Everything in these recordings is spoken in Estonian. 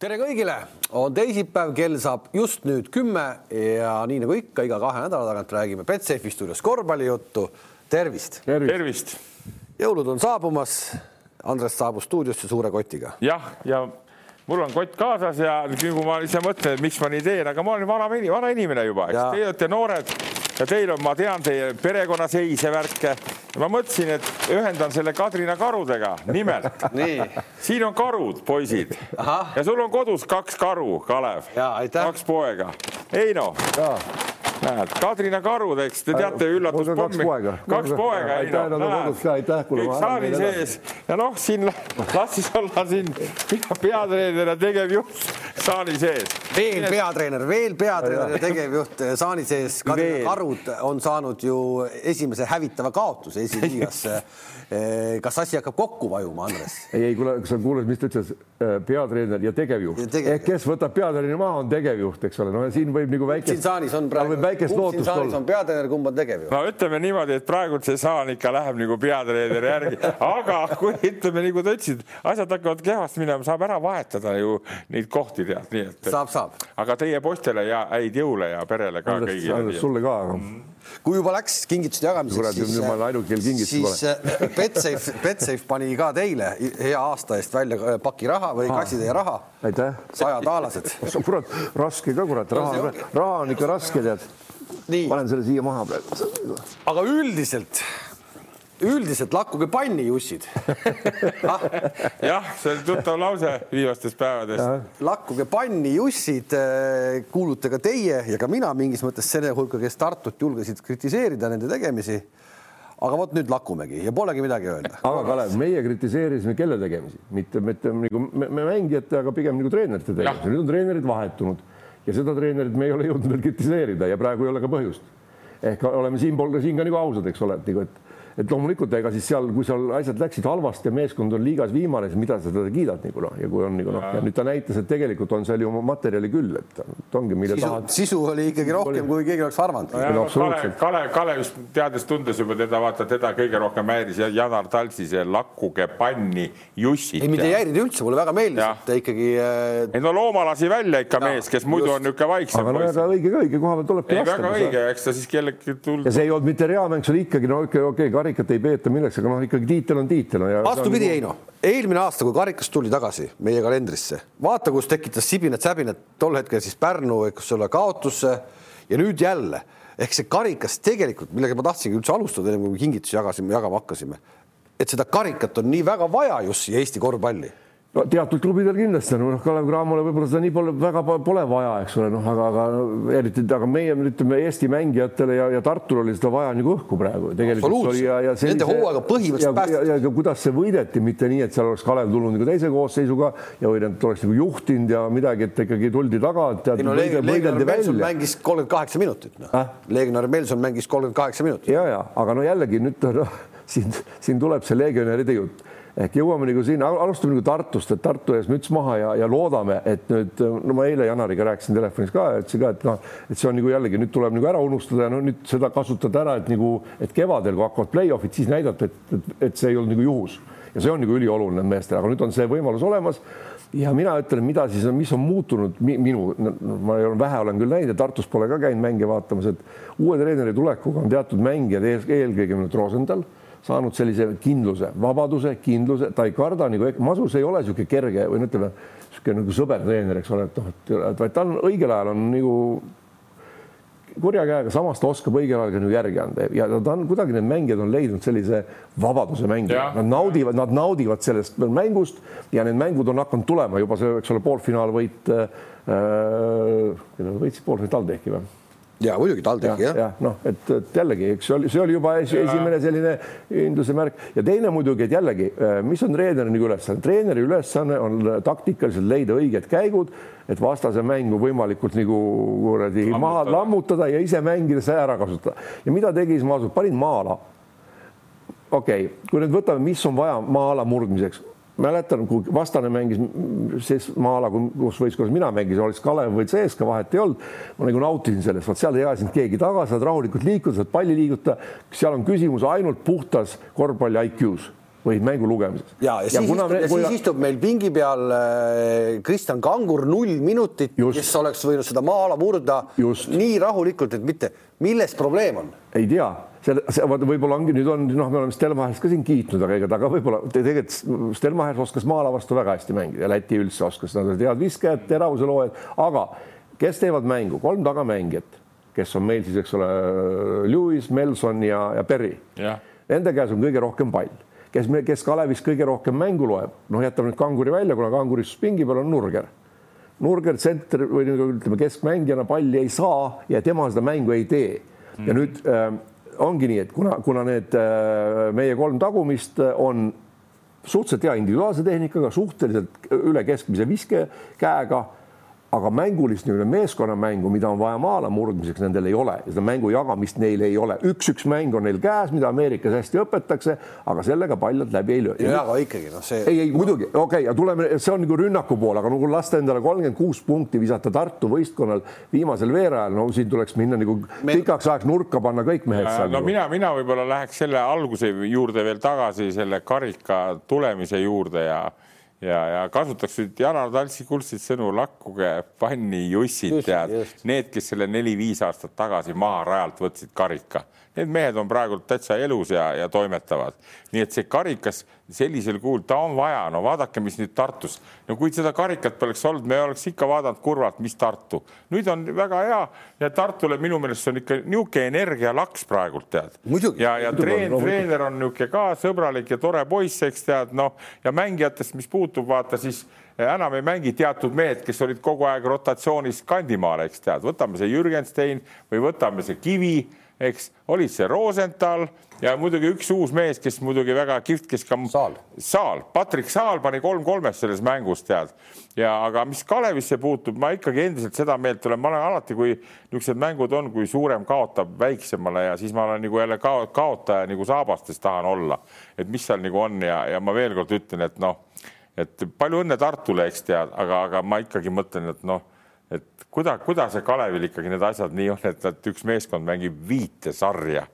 tere kõigile, on teisipäev, kell saab just nüüd kümme ja nii nagu ikka, iga kahe nädala tagant räägime Betsafe stuudios korvpallijuttu. tervist, tervist, tervist.. jõulud on saabumas. Andres saabus stuudiosse suure kotiga. jah, ja mul on kott kaasas ja nagu ma ise mõtlen, et miks ma nii teen, aga ma olen vana, vana inimene juba, eks teie olete noored ja teil on, ma tean teie perekonnaseise värke ma mõtlesin, et ühendan selle Kadrina karudega, nimelt. siin on karud, poisid. ja sul on kodus kaks karu, Kalev. kaks poega. Eino näed, Kadrina karud, eks te teate, üllatuspommi. kaks poega. kaks poega, aitäh, nad on kodus ka, aitäh. kõik saali sees ja noh, siin las siis olla siin peatreener ja tegevjuht saali sees. veel peatreener, veel peatreener ja tegevjuht saali sees. Kadrina karud on saanud ju esimese hävitava kaotuse esiliigas kas asi hakkab kokku vajuma, Andres? ei, ei kuule, kas sa kuulasid, mis ta ütles, peatreener ja tegevjuht tegev. ehk kes võtab peatreeneri maha, on tegevjuht, eks ole, no siin võib nagu väikest. siin saalis on praegu, väikest lootust olla. on peatreener, kumb on tegevjuht? no ütleme niimoodi, et praegu see saal ikka läheb nagu peatreeneri järgi, aga kui ütleme, nagu sa ütlesid, asjad hakkavad kehvasti minema, saab ära vahetada ju neid kohti tead, nii et. saab, saab. aga teie poistele ja häid jõule ja perele ka kõigile. Sulle ka mm kui juba läks kingituste jagamiseks, siis, ma olen ainuke, kel kingitusi pole. Betsafe, Betsafe pani ka teile hea aasta eest välja äh, paki raha või kassitäie raha. aitäh. sajataalased. kurat, raske ka kurat, raha, raha on ikka raske, tead. panen selle siia maha praegu. aga üldiselt üldiselt lakkuge panni, Jussid ah. jah, see on tuttav lause viimastest päevadest. lakkuge panni, Jussid, äh, kuulute ka teie ja ka mina mingis mõttes selle hulka, kes Tartut julgesid kritiseerida nende tegemisi. aga vot nüüd lakumegi ja polegi midagi öelda. aga Kalev, meie kritiseerisime kelle tegemisi, mitte, mitte nagu me, me mängijate, aga pigem nagu treenerite tegemisi, nüüd on treenerid vahetunud ja seda treenerit me ei ole jõudnud veel kritiseerida ja praegu ei ole ka põhjust. ehk oleme siinpool ka siin ka nagu ausad, eks ole, et nagu, et et loomulikult, ega siis seal, kui seal asjad läksid halvasti ja meeskond on liigas viimane, siis mida sa teda kiidad nagu noh, ja kui on nagu noh, ja nüüd ta näitas, et tegelikult on seal ju materjali küll, et ongi, mille sisu, tahad. sisu oli ikkagi rohkem, kui keegi oleks arvanud no,. Kalev, Kalev, Kalevist teades-tundes juba teda, vaata teda kõige rohkem häiris Janar Taltsi see lakkuge panni Jussit. ei, mind ei häirinud üldse, mulle väga meeldis, et ta ikkagi äh.... ei no looma lasi välja ikka ja, mees, kes muidu just. on niisugune vaiksem. aga no väga õige ka, õige koha peal tulebki lasta. väga õige, eks ta siis kellelgi tuld-. ja see ei olnud mitte reamäng, see oli ikkagi no okei okay,, okei okay,, karikat ei peeta milleks, aga noh, ikkagi tiitel on tiitel. vastupidi, Heino, eelmine aasta, kui karikas tuli tagasi meie kalendrisse, vaata, kus tekitas sibinat-säbinat tol hetkel siis Pärnu, eks ole, kaotusse ja nüüd jälle ehk see karikas tegelikult, millega ma tahtsingi üldse alustada, enne kui kingitusi jagasime, jagama hakkasime, et seda karikat on nii väga vaja just siia Eesti korvpalli no teatud klubidel kindlasti on, noh, Kalev Cramole võib-olla seda nii pole, väga pole vaja, eks ole, noh, aga, aga eriti, aga meie ütleme Eesti mängijatele ja, ja Tartul oli seda vaja nagu õhku praegu tegelikult oli ja, ja sellise, nende hooaega põhimõtteliselt päästeti. ja, ja kuidas see võideti, mitte nii, et seal oleks Kalev tulnud nagu teise koosseisuga ja või et oleks nagu juhtinud ja midagi, et ikkagi tuldi taga. no Legionär Melson mängis kolmkümmend kaheksa minutit, noh äh?. Legionär Melson mängis kolmkümmend kaheksa minutit. ja, ja aga no jällegi nüüd noh, siin, siin tuleb see legionäride jutt ehk jõuame nagu sinna, alustame nagu Tartust, et Tartu ees müts maha ja, ja loodame, et nüüd no ma eile Janariga rääkisin telefonis ka ütlesin ka, et noh, et see on nagu jällegi nüüd tuleb nagu ära unustada ja no nüüd seda kasutada ära, et nagu, et kevadel, kui hakkavad play-off'id, siis näidata, et, et, et see ei olnud nagu juhus. Ja see on nagu ülioluline meestele, aga nüüd on see võimalus olemas. Ja mina ütlen, mida siis on, mis on muutunud minu, ma ei ole vähe olen küll näinud ja Tartus pole ka käinud mänge vaatamas, et uue treeneri tulekuga on teatud mängijad eelkõige nüüd Rosenthal saanud sellise kindluse, vabaduse, kindluse, ta ei karda nagu, Masus ei ole niisugune kerge või no ütleme, niisugune nagu sõber treener, eks ole, et noh, et vaid ta on õigel ajal on nagu kurja käega, samas ta oskab õigel ajal ka nagu järgi anda ja ta on kuidagi, need mängijad on leidnud sellise vabaduse mängida, nad naudivad, nad naudivad sellest mängust ja need mängud on hakanud tulema juba see, eks ole, poolfinaalvõit äh,. kellel võitsid poolfinaal TalTechi või? Ja muidugi TalTechi jah ja, ja. noh, et, et jällegi, eks see oli, see oli juba esimene selline hindluse märk ja teine muidugi, et jällegi, äh, mis on treeneri nagu ülesanne, treeneri ülesanne on taktikaliselt leida õiged käigud, et vastase mängu võimalikult nagu kuradi maha lammutada ja ise mängida see ära kasutada ja mida tegi Ismaasov, panin maa-ala. okei okay., kui nüüd võtame, mis on vaja maa-ala murdmiseks mäletan, kui vastane mängis siis maa-ala, kus võistkonnas mina mängisin, oleks Kalev või CSKA, vahet ei olnud. ma nagu nautisin sellest, vot seal ei aja sind keegi taga, saad rahulikult liikuda, saad palli liigutada. seal on küsimus ainult puhtas korvpalli IQ-s või mängu lugemises. ja, ja, ja, siis, istub, me, ja siis istub meil pingi peal äh, Kristjan Kangur null minutit, kes oleks võinud seda maa-ala murda Just. nii rahulikult, et mitte, milles probleem on? ei tea, see, see võib-olla ongi nüüd on, noh, me oleme Stelmachest ka siin kiitnud, aga ega ta ka võib-olla tegelikult Stelmachers oskas maa-ala vastu väga hästi mängida ja Läti üldse oskas, nad olid head viskajad, teravuse loojad, aga kes teevad mängu, kolm tagamängijat, kes on meil siis, eks ole, Lewis, Melson ja, ja Perry. Nende käes on kõige rohkem pall. Kes, kes Kalevis kõige rohkem mängu loeb, noh, jätame nüüd Kanguri välja, kuna Kangur istus pingi peal, on Nurger. Nurger tsenter või ütleme, keskmängijana palli ei saa ja tema seda mängu ei tee. Ja nüüd äh, ongi nii, et kuna, kuna need äh, meie kolm tagumist on suhteliselt hea individuaalse tehnikaga, suhteliselt üle keskmise viskekäega aga mängulist nii-öelda meeskonnamängu, mida on vaja maale murdmiseks, nendel ei ole ja seda mängu jagamist neil ei ole. üks-üks mäng on neil käes, mida Ameerikas hästi õpetatakse, aga sellega paljalt läbi ei löö. ja aga ikkagi noh, see. ei, ei muidugi, okei okay,, ja tuleme, see on nagu rünnaku pool, aga nagu lasta endale kolmkümmend kuus punkti visata Tartu võistkonnal viimasel veerajal, no siin tuleks minna nagu Me... pikaks ajaks nurka panna kõik mehed seal. no nagu. mina, mina võib-olla läheks selle alguse juurde veel tagasi selle karika tulemise juurde ja ja, ja kasutaks nüüd Janar Taltsi kuldseid sõnu, lakkuge panni jussid, tead, need, kes selle neli-viis aastat tagasi maha rajalt võtsid karika need mehed on praegu täitsa elus ja, ja toimetavad. nii et see karikas sellisel kujul, ta on vaja, no vaadake, mis nüüd Tartus, no kui seda karikat poleks olnud, me oleks ikka vaadanud kurvalt, mis Tartu. nüüd on väga hea ja Tartule minu meelest on ikka niisugune energialaks praegult tead. ja, ja treen, treener on niisugune ka sõbralik ja tore poiss, eks tead, noh ja mängijatest, mis puutub, vaata siis enam ei mängi teatud mehed, kes olid kogu aeg rotatsioonis kandimaal, eks tead, võtame see Jürgenstein või võtame see Kivi eks, olid see Rosenthal ja muidugi üks uus mees, kes muidugi väga kihvt, kes ka Saal, Saal, Patrick Saal pani kolm-kolmest selles mängus tead. ja aga mis Kalevisse puutub, ma ikkagi endiselt seda meelt olen, ma olen alati, kui niisugused mängud on, kui suurem kaotab väiksemale ja siis ma olen nagu jälle kao, kaotaja nagu saabastes tahan olla, et mis seal nagu on ja, ja ma veel kord ütlen, et noh, et palju õnne Tartule, eks tead, aga, aga ma ikkagi mõtlen, et noh et kuidas, kuidas see Kalevil ikkagi need asjad nii on, et, et üks meeskond mängib viite sarja.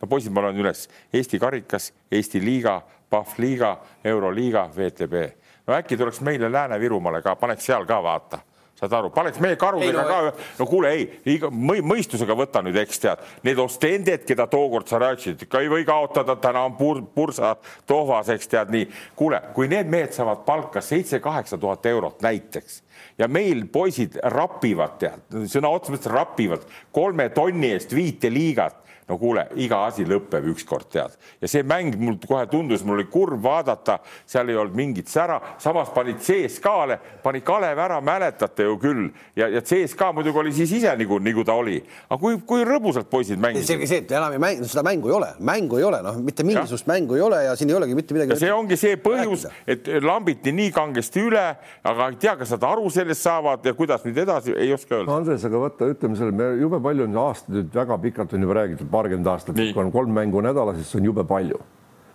no poisid, ma loen üles Eesti karikas, Eesti liiga, Pahvliiga, Euroliiga, VTB. no äkki tuleks meile Lääne-Virumaale ka, paneks seal ka vaata saad aru, paneks meie karudega ei, no, ka, no kuule, ei, mõistusega võta nüüd, eks tead, need ostended, keda tookord sa rääkisid, ikka ei või kaotada, täna on pur, pursa tohvas, eks tead nii. kuule, kui need mehed saavad palka seitse-kaheksa tuhat eurot näiteks ja meil poisid rapivad, tead, sõna otseses mõttes rapivad kolme tonni eest viite liigat no kuule, iga asi lõpeb ükskord, tead. ja see mäng mul kohe tundus, mul oli kurb vaadata, seal ei olnud mingit sära, samas panid CSKA-le, pani Kalev ära, mäletate ju küll, ja, ja CSKA muidugi oli siis ise nagu, nagu ta oli. aga kui, kui rõbusalt poisid mängisid. selge see, et enam ei mängi, seda mängu ei ole, mängu ei ole, noh, mitte mingisugust ja. mängu ei ole ja siin ei olegi mitte midagi. see ongi see põhjus, et lambiti nii kangesti üle, aga ei tea, kas nad aru sellest saavad ja kuidas nüüd edasi, ei oska öelda. Andres, aga vaata, ütleme selle, me jube palju on aastaid väga pikalt on juba räägitud paarkümmend aastat, kui on kolm mängu nädalas, siis see on jube palju.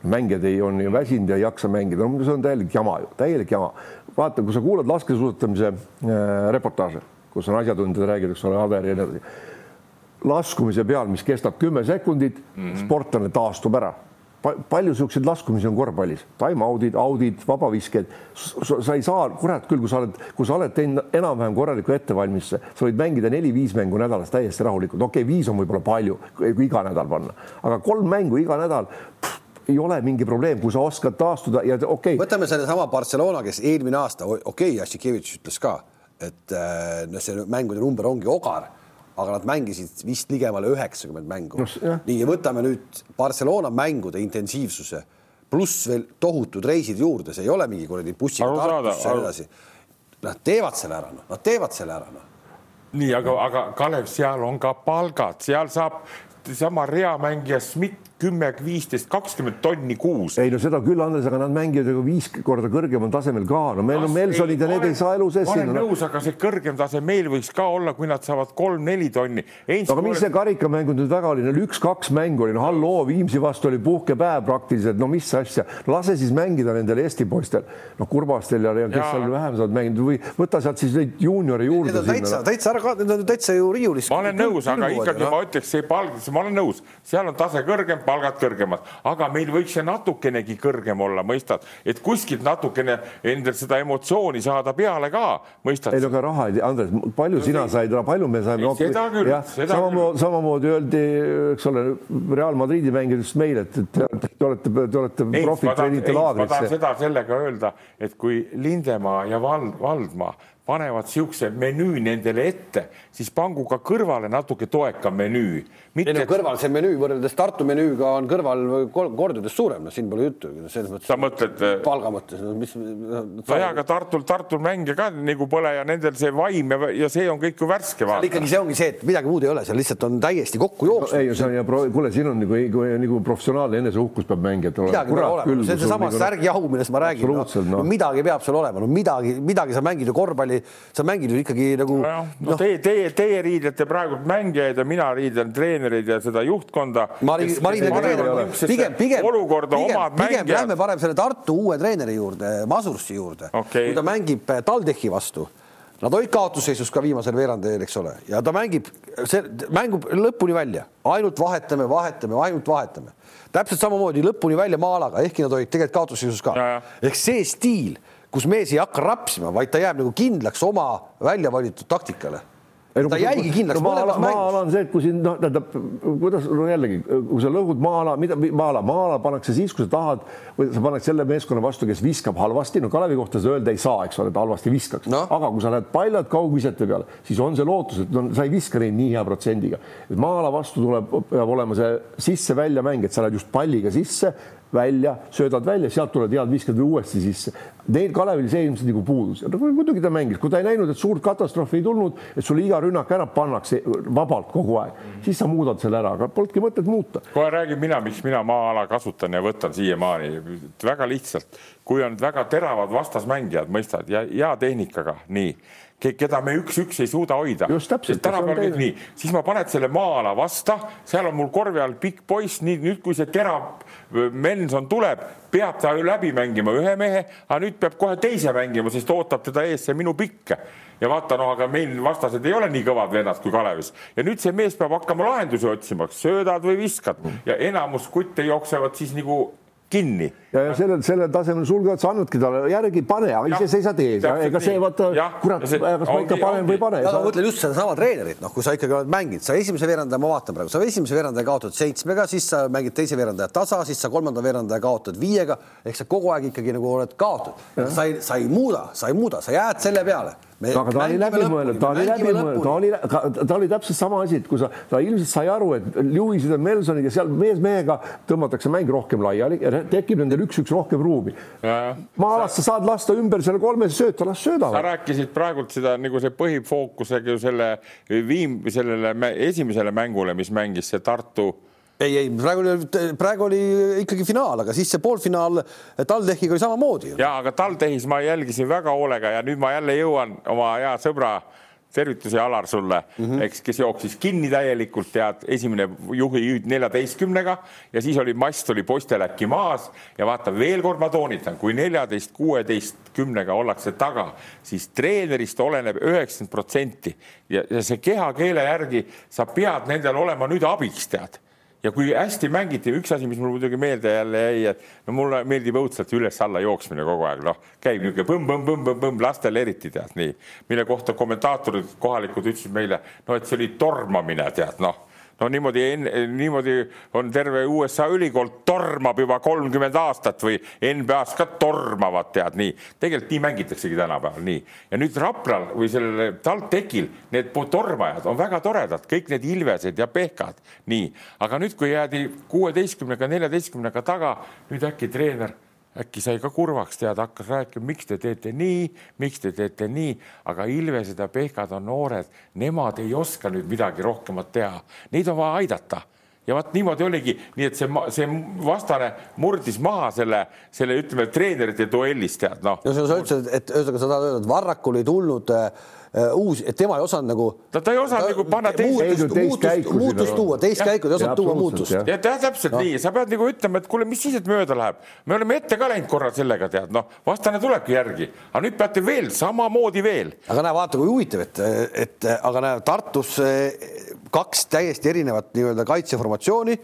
mängijad ei, on ju väsinud ja ei jaksa mängida, no see on täielik jama ju, täielik jama. vaata, kui sa kuulad laskesuusatamise äh, reportaaže, kus on asjatundjad räägivad, eks ole, Aver ja nii edasi. laskumise peal, mis kestab kümme sekundit mm, -hmm. sportlane taastub ära palju niisuguseid laskumisi on korvpallis, time-out'id, out'id, vabavisked. sa ei saa, kurat küll, kui sa oled, kui sa oled teinud enam-vähem korraliku ettevalmistuse, sa võid mängida neli-viis mängu nädalas täiesti rahulikult, okei okay,, viis on võib-olla palju, kui iga nädal panna, aga kolm mängu iga nädal pff, ei ole mingi probleem, kui sa oskad taastuda ja okei. Okay.. võtame sellesama Barcelona, kes eelmine aasta, okei okay,, Jassikevitš ütles ka, et äh, see mängude number ongi ogar aga nad mängisid vist ligemale üheksakümmend mängu. No,. nii ja võtame nüüd Barcelona mängude intensiivsuse. Pluss veel tohutud reisid juurde, see ei ole mingi kuradi bussiga Tartusse ja edasi. Nad teevad selle ära, noh, nad teevad selle ära, noh. Nii, aga, aga Kalev, seal on ka palgad, seal saab sama reamängija Schmidt kümme, viisteist, kakskümmend tonni kuus. ei no seda küll, Andres, aga nad mängivad ju viis korda kõrgemal tasemel ka, no meil on Melsonid ja need ei saa elu sees. ma olen nõus, aga see kõrgem tase meil võiks ka olla, kui nad saavad kolm-neli tonni. aga mis see karikamäng nüüd väga oli, no üks-kaks mängu oli, no halloo, Viimsi vastu oli puhkepäev praktiliselt, no mis asja, lase siis mängida nendel Eesti poistel, noh, Kurbastel ja, ja kes ja. seal vähem saavad mängida või võta sealt siis neid juuniore juurde. Need on täitsa, täitsa ära, need on täitsa ju riiulis. ma olen nõus, aga ikkagi no. ma ütleks, see palk, ma olen nõus, seal on tase kõrgem palgad kõrgemad, aga meil võiks see natukenegi kõrgem olla, mõistad, et kuskilt natukene endal seda emotsiooni saada peale ka, mõistad. ei no aga raha, Andres, palju no, sina said, palju me saime? seda küll, seda samamoodi, samamoodi öeldi, eks ole, Real Madridi mängijatest meile, et te olete, te olete profid, treenite laagrisse. ma tahan seda sellega öelda, et kui Lindemaa ja Vald, Valdmaa panevad niisuguse menüü nendele ette, siis pangu ka kõrvale natuke toekam menüü. Mitte... ei no kõrval see menüü võrreldes Tartu menüüga on kõrval kordades suurem, no siin pole juttu selles mõttes. sa mõtled? palga mõttes no,, mis no,. nojah, aga Tartul, Tartul mänge ka nagu pole ja nendel see vaim ja, ja see on kõik ju värske. ikkagi see ongi see, et midagi muud ei ole, seal lihtsalt on täiesti kokku jooksnud. ei, see on ja kuule, siin on nagu, nagu professionaalne eneseuhkus peab mängijad olema. midagi peab olema, see on seesama nagu... särgi jahu, millest ma räägin. No, no. midagi peab seal olema, no midagi, midagi sa mängid ju korvpalli sa mängid ju ikkagi nagu no,. no no. teie, teie, teie riidlete praegu mängijaid ja mina riidan treenereid ja seda juhtkonda. pigem, pigem, olukorda pigem, omad pigem lähme parem selle Tartu uue treeneri juurde, Masursi juurde okay., kui ta mängib eh, TalTechi vastu Nad olid kaotusseisus ka viimasel veerandajal, eks ole, ja ta mängib, see mängub lõpuni välja, ainult vahetame, vahetame, ainult vahetame. täpselt samamoodi lõpuni välja Maalaga, ehkki nad olid tegelikult kaotusseisus ka. ehk see stiil kus mees ei hakka rapsima, vaid ta jääb nagu kindlaks oma välja valitud taktikale ei, ta jäigi kindlaks no, mõlemas mängus. maa-ala on see, et kui siin noh, tähendab, kuidas no jällegi, kui sa lõhud maa-ala, mida maa-ala, maa-ala pannakse siis, kui sa tahad või sa paned selle meeskonna vastu, kes viskab halvasti, no Kalevi kohta seda öelda ei saa, eks ole, et halvasti viskaks no., aga kui sa lähed paljad kaugvisete peale, siis on see lootus, et no sa ei viska neid nii hea protsendiga. maa-ala vastu tuleb, peab olema see sisse-välja mäng, et sa lähed just palliga sisse, välja, söödad välja, sealt tulevad head viskad uuesti sisse. Neil Kalevil see ilmselt nagu puudus muidugi ta mängis, kui ta ei näinud, et suurt katastroofi ei tulnud, et sulle iga rünnak ära pannakse vabalt kogu aeg, siis sa muudad selle ära, aga polnudki mõtet muuta. kohe räägin mina, miks mina maa-ala kasutan ja võtan siiamaani väga lihtsalt, kui on väga teravad vastasmängijad, mõistad ja hea tehnikaga, nii keda me üks-üks ei suuda hoida. tänapäeval käib nii, siis ma paned selle maa-ala vasta, seal on mul korvi all pikk poiss, nii nüüd, kui see terav Menson tuleb, peab ta läbi mängima ühe mehe, aga nüüd peab kohe teise mängima, sest ootab teda ees see minu pikk. Ja vaata, noh, aga meil vastased ei ole nii kõvad vennad kui Kalevis. Ja nüüd see mees peab hakkama lahendusi otsima, söödad või viskad. Ja enamus kutte jooksevad siis nagu kinni. ja, ja sellel, sellel tasemel sulgevad, sa annadki talle. Järgi, pane, ise seisad ees, ega see vaata, kurat, kas ma ikka panen või ei pane. ma mõtlen just sedasama treenerit, noh, kui sa ikkagi oled mänginud, sa esimese veerandaja, ma vaatan praegu, sa esimese veerandaja kaotad seitsmega, siis sa mängid teise veerandaja tasa, siis sa kolmanda veerandaja kaotad viiega, ehk sa kogu aeg ikkagi nagu oled kaotatud. sa ei, sa ei muuda, sa ei muuda, sa jääd selle peale aga ta oli läbi mõelnud, ta oli läbi mõelnud, ta oli, ta oli täpselt sama asi, et kui sa, ta ilmselt sai aru, et Lewis'id ja Melsonid ja seal mees mehega tõmmatakse mäng rohkem laiali ja tekib nendel üks-üks rohkem ruumi. maa-alast sa saad lasta ümber selle kolme sööta, las söödavad. sa rääkisid praegult seda nagu see põhifookusega ju selle viim-, sellele esimesele mängule, mis mängis see Tartu ei, ei praegu oli, praegu oli ikkagi finaal, aga siis see poolfinaal TalTechiga oli samamoodi. ja aga TalTechis ma jälgisin väga hoolega ja nüüd ma jälle jõuan oma hea sõbra tervitusi, Alar, sulle mm, -hmm. eks, kes jooksis kinni täielikult, tead, esimene juhi neljateistkümnega ja siis oli mast oli poistel äkki maas ja vaata veel kord ma toonitan, kui neljateist, kuueteistkümnega ollakse taga, siis treenerist oleneb üheksakümmend protsenti ja, ja see kehakeele järgi sa pead nendel olema nüüd abiks, tead ja kui hästi mängiti, üks asi, mis mul muidugi meelde jälle jäi, et no mulle meeldib õudselt üles-alla jooksmine kogu aeg, noh, käib niisugune põmm-põmm-põmm-põmm, lastel eriti tead nii, mille kohta kommentaatorid kohalikud ütlesid meile, no et see oli tormamine, tead noh no niimoodi, niimoodi on terve USA ülikool tormab juba kolmkümmend aastat või NBA-s ka tormavad, tead nii. tegelikult nii mängitaksegi tänapäeval nii ja nüüd Rapral või sellel TalTechil need tormajad on väga toredad, kõik need Ilvesed ja Pehkad, nii, aga nüüd, kui jäädi kuueteistkümnega, neljateistkümnega taga, nüüd äkki treener äkki sai ka kurvaks, tead, hakkas rääkima, miks te teete nii, miks te teete nii, aga Ilvesed ja Pehkad on noored, nemad ei oska nüüd midagi rohkemat teha, neid on vaja aidata ja vot niimoodi oligi, nii et see, see vastane murdis maha selle, selle ütleme treenerite duellist tead noh. no sa ütlesid, et ühesõnaga sa tahad öelda, et Varrakul ei tulnud äh, uus, et tema ei osanud nagu. ta, ta ei osanud nagu panna teist, muutust, muutust, muutust tuua, teist käiku, ta ei osanud tuua muutust. ja täpselt no. nii, sa pead nagu ütlema, et kuule, mis siis, et mööda läheb, me oleme ette ka läinud korra sellega, tead, noh, vastane tulebki järgi, aga nüüd peate veel samamoodi veel. aga näe, vaata, kui huvitav, et, et aga näe, Tartus kaks täiesti erinevat nii-öelda kaitseformatsiooni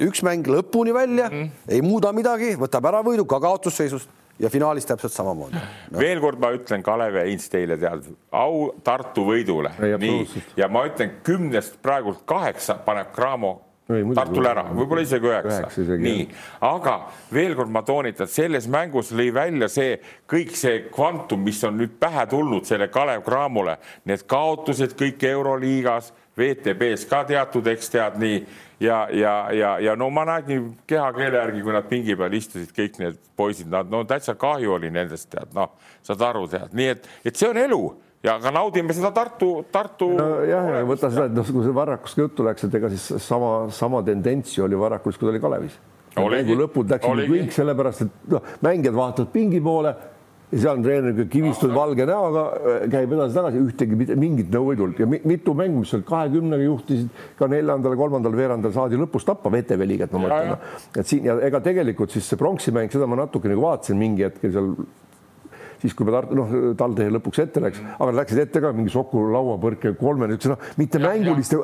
üks mäng lõpuni välja mm., ei muuda midagi, võtab ära võidu ka kaotusseisust ja finaalis täpselt samamoodi no.. veel kord ma ütlen, Kalev ja Ints teile tead, au Tartu võidule. nii, ja ma ütlen kümnest praegult kaheksa paneb Cramo Tartule ära, võib-olla isegi üheksa, nii, aga veel kord ma toonitan, selles mängus lõi välja see kõik see kvantum, mis on nüüd pähe tulnud selle Kalev Cramole, need kaotused kõik Euroliigas, VTB-s ka teatud, eks tead nii. Ja, ja, ja, ja no ma nägin kehakeele järgi, kui nad pingi peal istusid, kõik need poisid, nad no täitsa kahju oli nendest tead, noh, saad aru, tead, nii et, et see on elu ja aga naudime seda Tartu, Tartu. nojah, ja võta seda, et noh, kui see Varrakust juttu läks, et ega siis sama, sama tendents ju oli Varrakus, kui ta oli Kalevis. mängu lõpud läksid kõik sellepärast, et noh, mängijad vaatavad pingi poole ja seal on treener kivistunud valge näoga, käib edasi-tagasi, ühtegi mingit nõu ei tulnud ja mitu mängu, mis olid kahekümnega juhtisid ka neljandal, kolmandal veerandal saadi lõpus tappa VTV liiget, ma mõtlen. et siin ja ega tegelikult siis see pronksi mäng, seda ma natuke nagu vaatasin mingi hetkel seal siis kui me Tartu, noh, TalTech lõpuks ette läks, aga läksid ette ka mingi Soku lauapõrke kolme, niisuguse noh, mitte ja, mänguliste,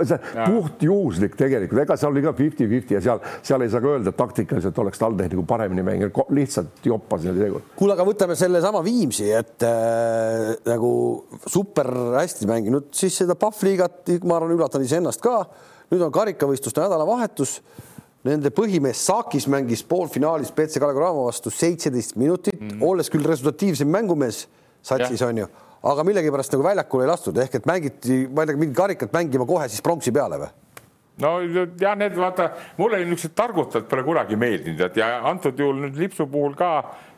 puht juhuslik tegelikult, ega seal oli ka fifty-fifty ja seal, seal ei saa ka öelda, et taktikaliselt oleks TalTech nagu paremini mänginud, lihtsalt joppas neil seekord. kuule, aga võtame sellesama Viimsi, et äh, nagu super hästi mänginud, siis seda Pahvliigat, ma arvan, üllatanud iseennast ka. nüüd on karikavõistluste nädalavahetus Nende põhimees Sakis mängis poolfinaalis BC Kalev Cramo vastu seitseteist minutit mm, -hmm. olles küll resultatiivsem mängumees satsis on ju, aga millegipärast nagu väljakule ei lastud ehk et mängiti, ma ei tea, mingit karikat mängima kohe siis pronksi peale või? no jah, need vaata, mulle niisugused targutajad pole kunagi meeldinud ja antud juhul nüüd Lipsu puhul ka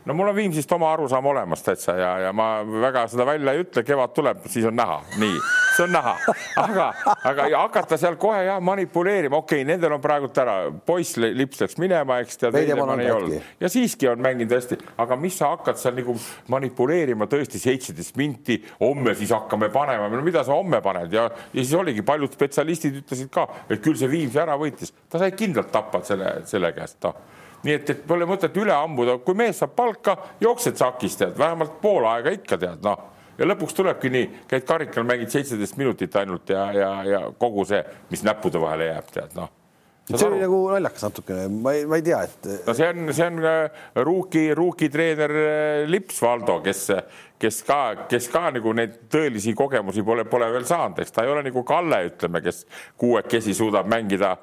no mul on Viimsist oma arusaam olemas täitsa ja, ja ma väga seda välja ei ütle, kevad tuleb, siis on näha, nii, see on näha, aga, aga hakata seal kohe jah manipuleerima, okei okay,, nendel on praegult ära, poiss lips läks minema, eks tead, ei olnud. ja siiski on mänginud hästi, aga mis sa hakkad seal nagu manipuleerima tõesti seitseteist minti, homme siis hakkame panema, no mida sa homme paned? Ja, ja siis oligi, paljud spetsialistid ütlesid ka, et küll see Viimsi ära võitis, ta sai kindlalt tappa selle, selle käest, noh nii et, et pole mõtet üle ammuda, kui mees saab palka, jooksed sakis, tead, vähemalt pool aega ikka tead, noh ja lõpuks tulebki nii, käid karikal, mängid seitseteist minutit ainult ja, ja, ja kogu see, mis näppude vahele jääb, tead. Noh. See oli nagu naljakas natukene, ma ei, ma ei tea, et. no see on, see on ruuki, äh, ruukitreener äh, Lips Valdo, kes, kes ka, kes ka nagu neid tõelisi kogemusi pole, pole veel saanud, eks ta ei ole nagu Kalle, ütleme, kes kuuekesi suudab mängida.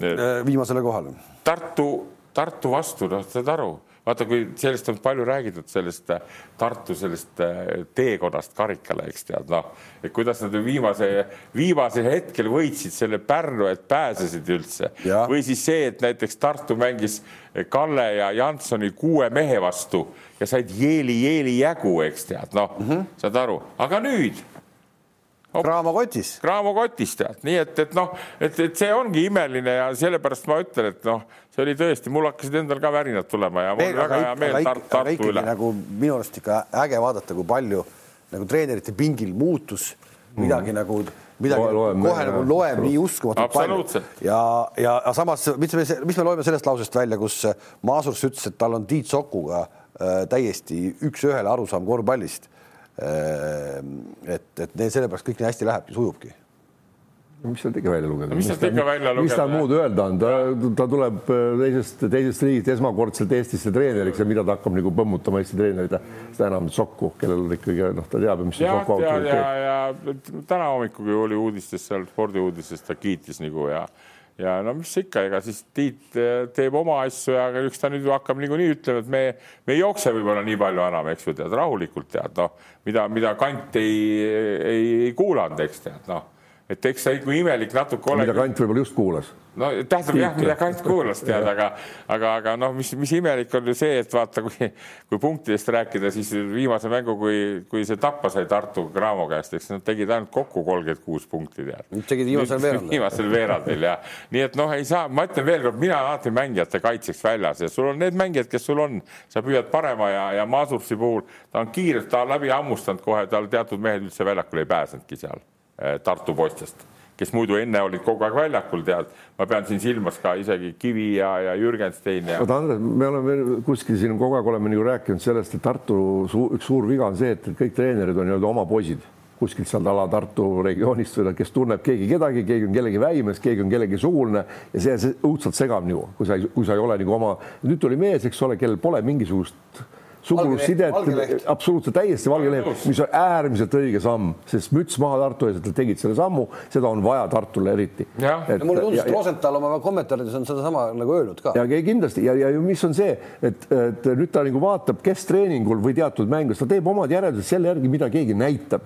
Äh, viimasele kohale. Tartu Tartu vastu, noh, saad aru, vaata, kui sellest on palju räägitud, sellest äh, Tartu sellest äh, teekonnast karikale, eks tead, noh, et kuidas nad viimase, viimasel hetkel võitsid selle Pärnu, et pääsesid üldse. Ja. või siis see, et näiteks Tartu mängis Kalle ja Jansoni kuue mehe vastu ja said jeeli-jeeli jagu, eks tead, noh. Mm -hmm., saad aru, aga nüüd Graamo kotis. Graamo kotis tead, nii et, et noh, et, et see ongi imeline ja sellepärast ma ütlen, et noh, see oli tõesti, mul hakkasid endal ka värinad tulema ja mul Veel, väga hea meel Tart, Tartu üle. nagu minu arust ikka äge vaadata, kui palju nagu treenerite pingil muutus midagi mm. nagu midagi loeb, kohe nagu loeb nii uskumatult palju. ja, ja, ja samas, mis me, mis me loeme sellest lausest välja, kus Maasurs ütles, et tal on Tiit Sokuga äh, täiesti üks-ühele arusaam korvpallist et, et neil sellepärast kõik nii hästi lähebki, sujubki mis sealt ikka välja lugeda? mis sealt ikka välja lugeda? mis tal muud öelda on, ta, ta tuleb äh, teisest, teisest riigist esmakordselt Eestisse treeneriks ja mida ta hakkab nagu põmmutama Eesti treenerid, seda enam Sokku, kellel on ikkagi noh, ta teab, mis ja, ja, ja, ja täna hommikugi oli uudistes seal spordiuudistes, ta kiitis nagu ja ja no mis ikka, ega siis Tiit eh, teeb oma asju ja eks ta nüüd hakkab niikuinii ütlema, et me, me ei jookse võib-olla nii palju enam, eks ju, tead, rahulikult tead, noh, mida, mida kant ei, ei, ei kuulanud, eks tead, noh, et eks see kui imelik natuke olegi. mida kant võib-olla just kuulas no tähendab jah, mida Kant kuulas tead, aga, aga, aga noh, mis, mis imelik on ju see, et vaata, kui, kui punktidest rääkida, siis viimase mängu, kui, kui see tappa sai Tartu Graamo käest, eks nad tegid ainult kokku kolmkümmend kuus punkti tead. tegid viimasel veerandil. viimasel veerandil ja nii et noh, ei saa, ma ütlen veelkord, mina olen alati mängijate kaitseks väljas ja sul on need mängijad, kes sul on, sa püüad parema ja, ja Masursi puhul ta on kiirelt, ta on läbi hammustanud kohe, tal teatud mehed üldse väljakule ei pääsenudki seal Tartu poistest kes muidu enne olid kogu aeg väljakul, tead, ma pean siin silmas ka isegi Kivi ja, ja Jürgenstein ja. oota, Andres, me oleme kuskil siin kogu aeg oleme nagu rääkinud sellest, et Tartu suu, üks suur viga on see, et kõik treenerid on nii-öelda oma poisid kuskilt sealt ala Tartu regioonist või kes tunneb keegi kedagi, keegi on kellegi väimes, keegi on kellegi sugulane ja see, see õudselt segab nagu, kui sa, kui sa ei ole nagu oma, nüüd tuli mees, eks ole, kellel pole mingisugust sugulussidet, absoluutselt täiesti valge leht, mis on äärmiselt õige samm, sest müts maha Tartu ees, et nad tegid selle sammu, seda on vaja Tartule eriti. mulle tundus, et Rosenthal oma kommentaarides on sedasama nagu öelnud ka. ja kindlasti ja, ja mis on see, et, et nüüd ta nagu vaatab, kes treeningul või teatud mängus, ta teeb omad järeldused selle järgi, mida keegi näitab.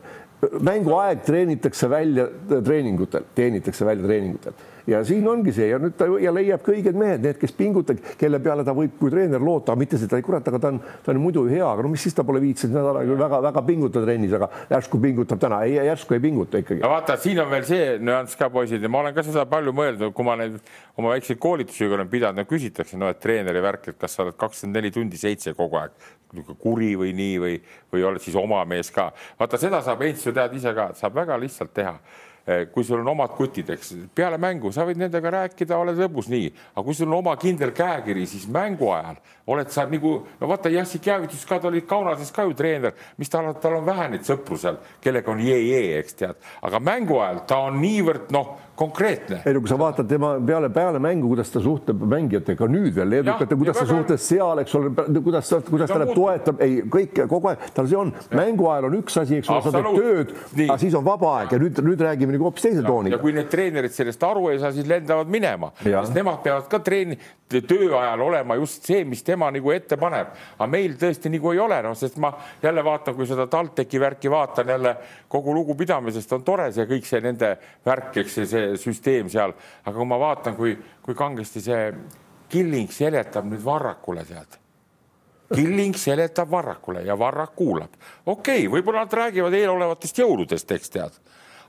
mänguaeg treenitakse välja treeningutel, teenitakse välja treeningutel ja siin ongi see ja nüüd ta ja leiab õiged mehed, need, kes pingutavad, kelle peale ta võib kui treener loota, mitte seda, kurat, aga ta on, ta on muidu hea, aga no mis siis ta pole viitsinud nädal aega väga-väga pingutada trennis, aga järsku pingutab täna, ei järsku ei pinguta ikkagi. vaata, siin on veel see nüanss ka poisid ja ma olen ka seda palju mõelnud, kui ma neid oma väikseid koolitusi olen pidanud, no küsitakse, no et treeneri värk, et kas sa oled kakskümmend neli tundi seitse kogu aeg kuri või nii või, või oled siis oma mees ka. vaata, seda saab Heinz ju tead ise ka, saab väga lihtsalt teha Eh, kui sul on omad kutid, eks peale mängu sa võid nendega rääkida, oled lõbus nii, aga kui sul on oma kindel käekiri, siis mängu ajal oled sa nagu, no vaata Jassik Jäävitus ka, ta oli Kaunases ka ju treener, mis tal on, tal on vähe neid sõpru seal, kellega on jee-jee, eks tead, aga mängu ajal ta on niivõrd noh konkreetne. ei no kui sa vaatad tema peale, peale mängu, kuidas ta suhtleb mängijatega nüüd veel, leedukate, kuidas ta suhtles seal, eks ole, kuidas, kuidas ta läheb, toetab, ei kõik kogu aeg, tal see on, mängu ajal on üks asi, eks ole, sa teed tööd, aga siis on vaba aeg ja nüüd, nüüd räägime nagu hoopis teise tooniga. ja kui need treenerid sellest aru ei saa, siis lendavad minema, sest nemad peavad ka treeni, töö ajal olema just see, mis tema nagu ette paneb. aga meil tõesti nagu ei ole, noh, sest ma jälle vaatan, kui seda TalTechi värki vaatan jälle kogu lugupidamisest on tore see kõik see nende värk, eks see, see süsteem seal, aga kui ma vaatan, kui, kui kangesti see Killing seletab nüüd Varrakule, tead Killing seletab Varrakule ja Varrak kuulab. okei okay,, võib-olla nad räägivad eelolevatest jõuludest, eks tead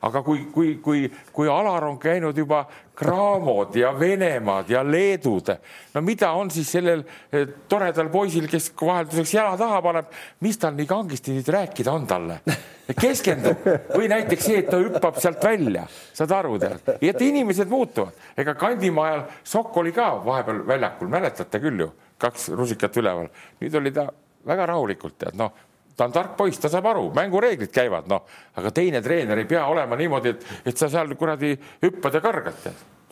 aga kui, kui, kui, kui Alar on käinud juba Graamod ja Venemaad ja Leedud, no mida on siis sellel eh, toredal poisil, kes vahelduseks jala taha paneb, mis tal nii kangesti nüüd rääkida on talle? keskendub. Või näiteks see, et ta hüppab sealt välja, saad aru, tead, et inimesed muutuvad, ega Kandimaa ajal Sokk oli ka vahepeal väljakul, mäletate küll ju, kaks rusikat üleval, nüüd oli ta väga rahulikult, tead. Noh, ta on tark poiss, ta saab aru, mängureeglid käivad, noh, aga teine treener ei pea olema niimoodi, et, et sa seal kuradi hüppad ja kargad,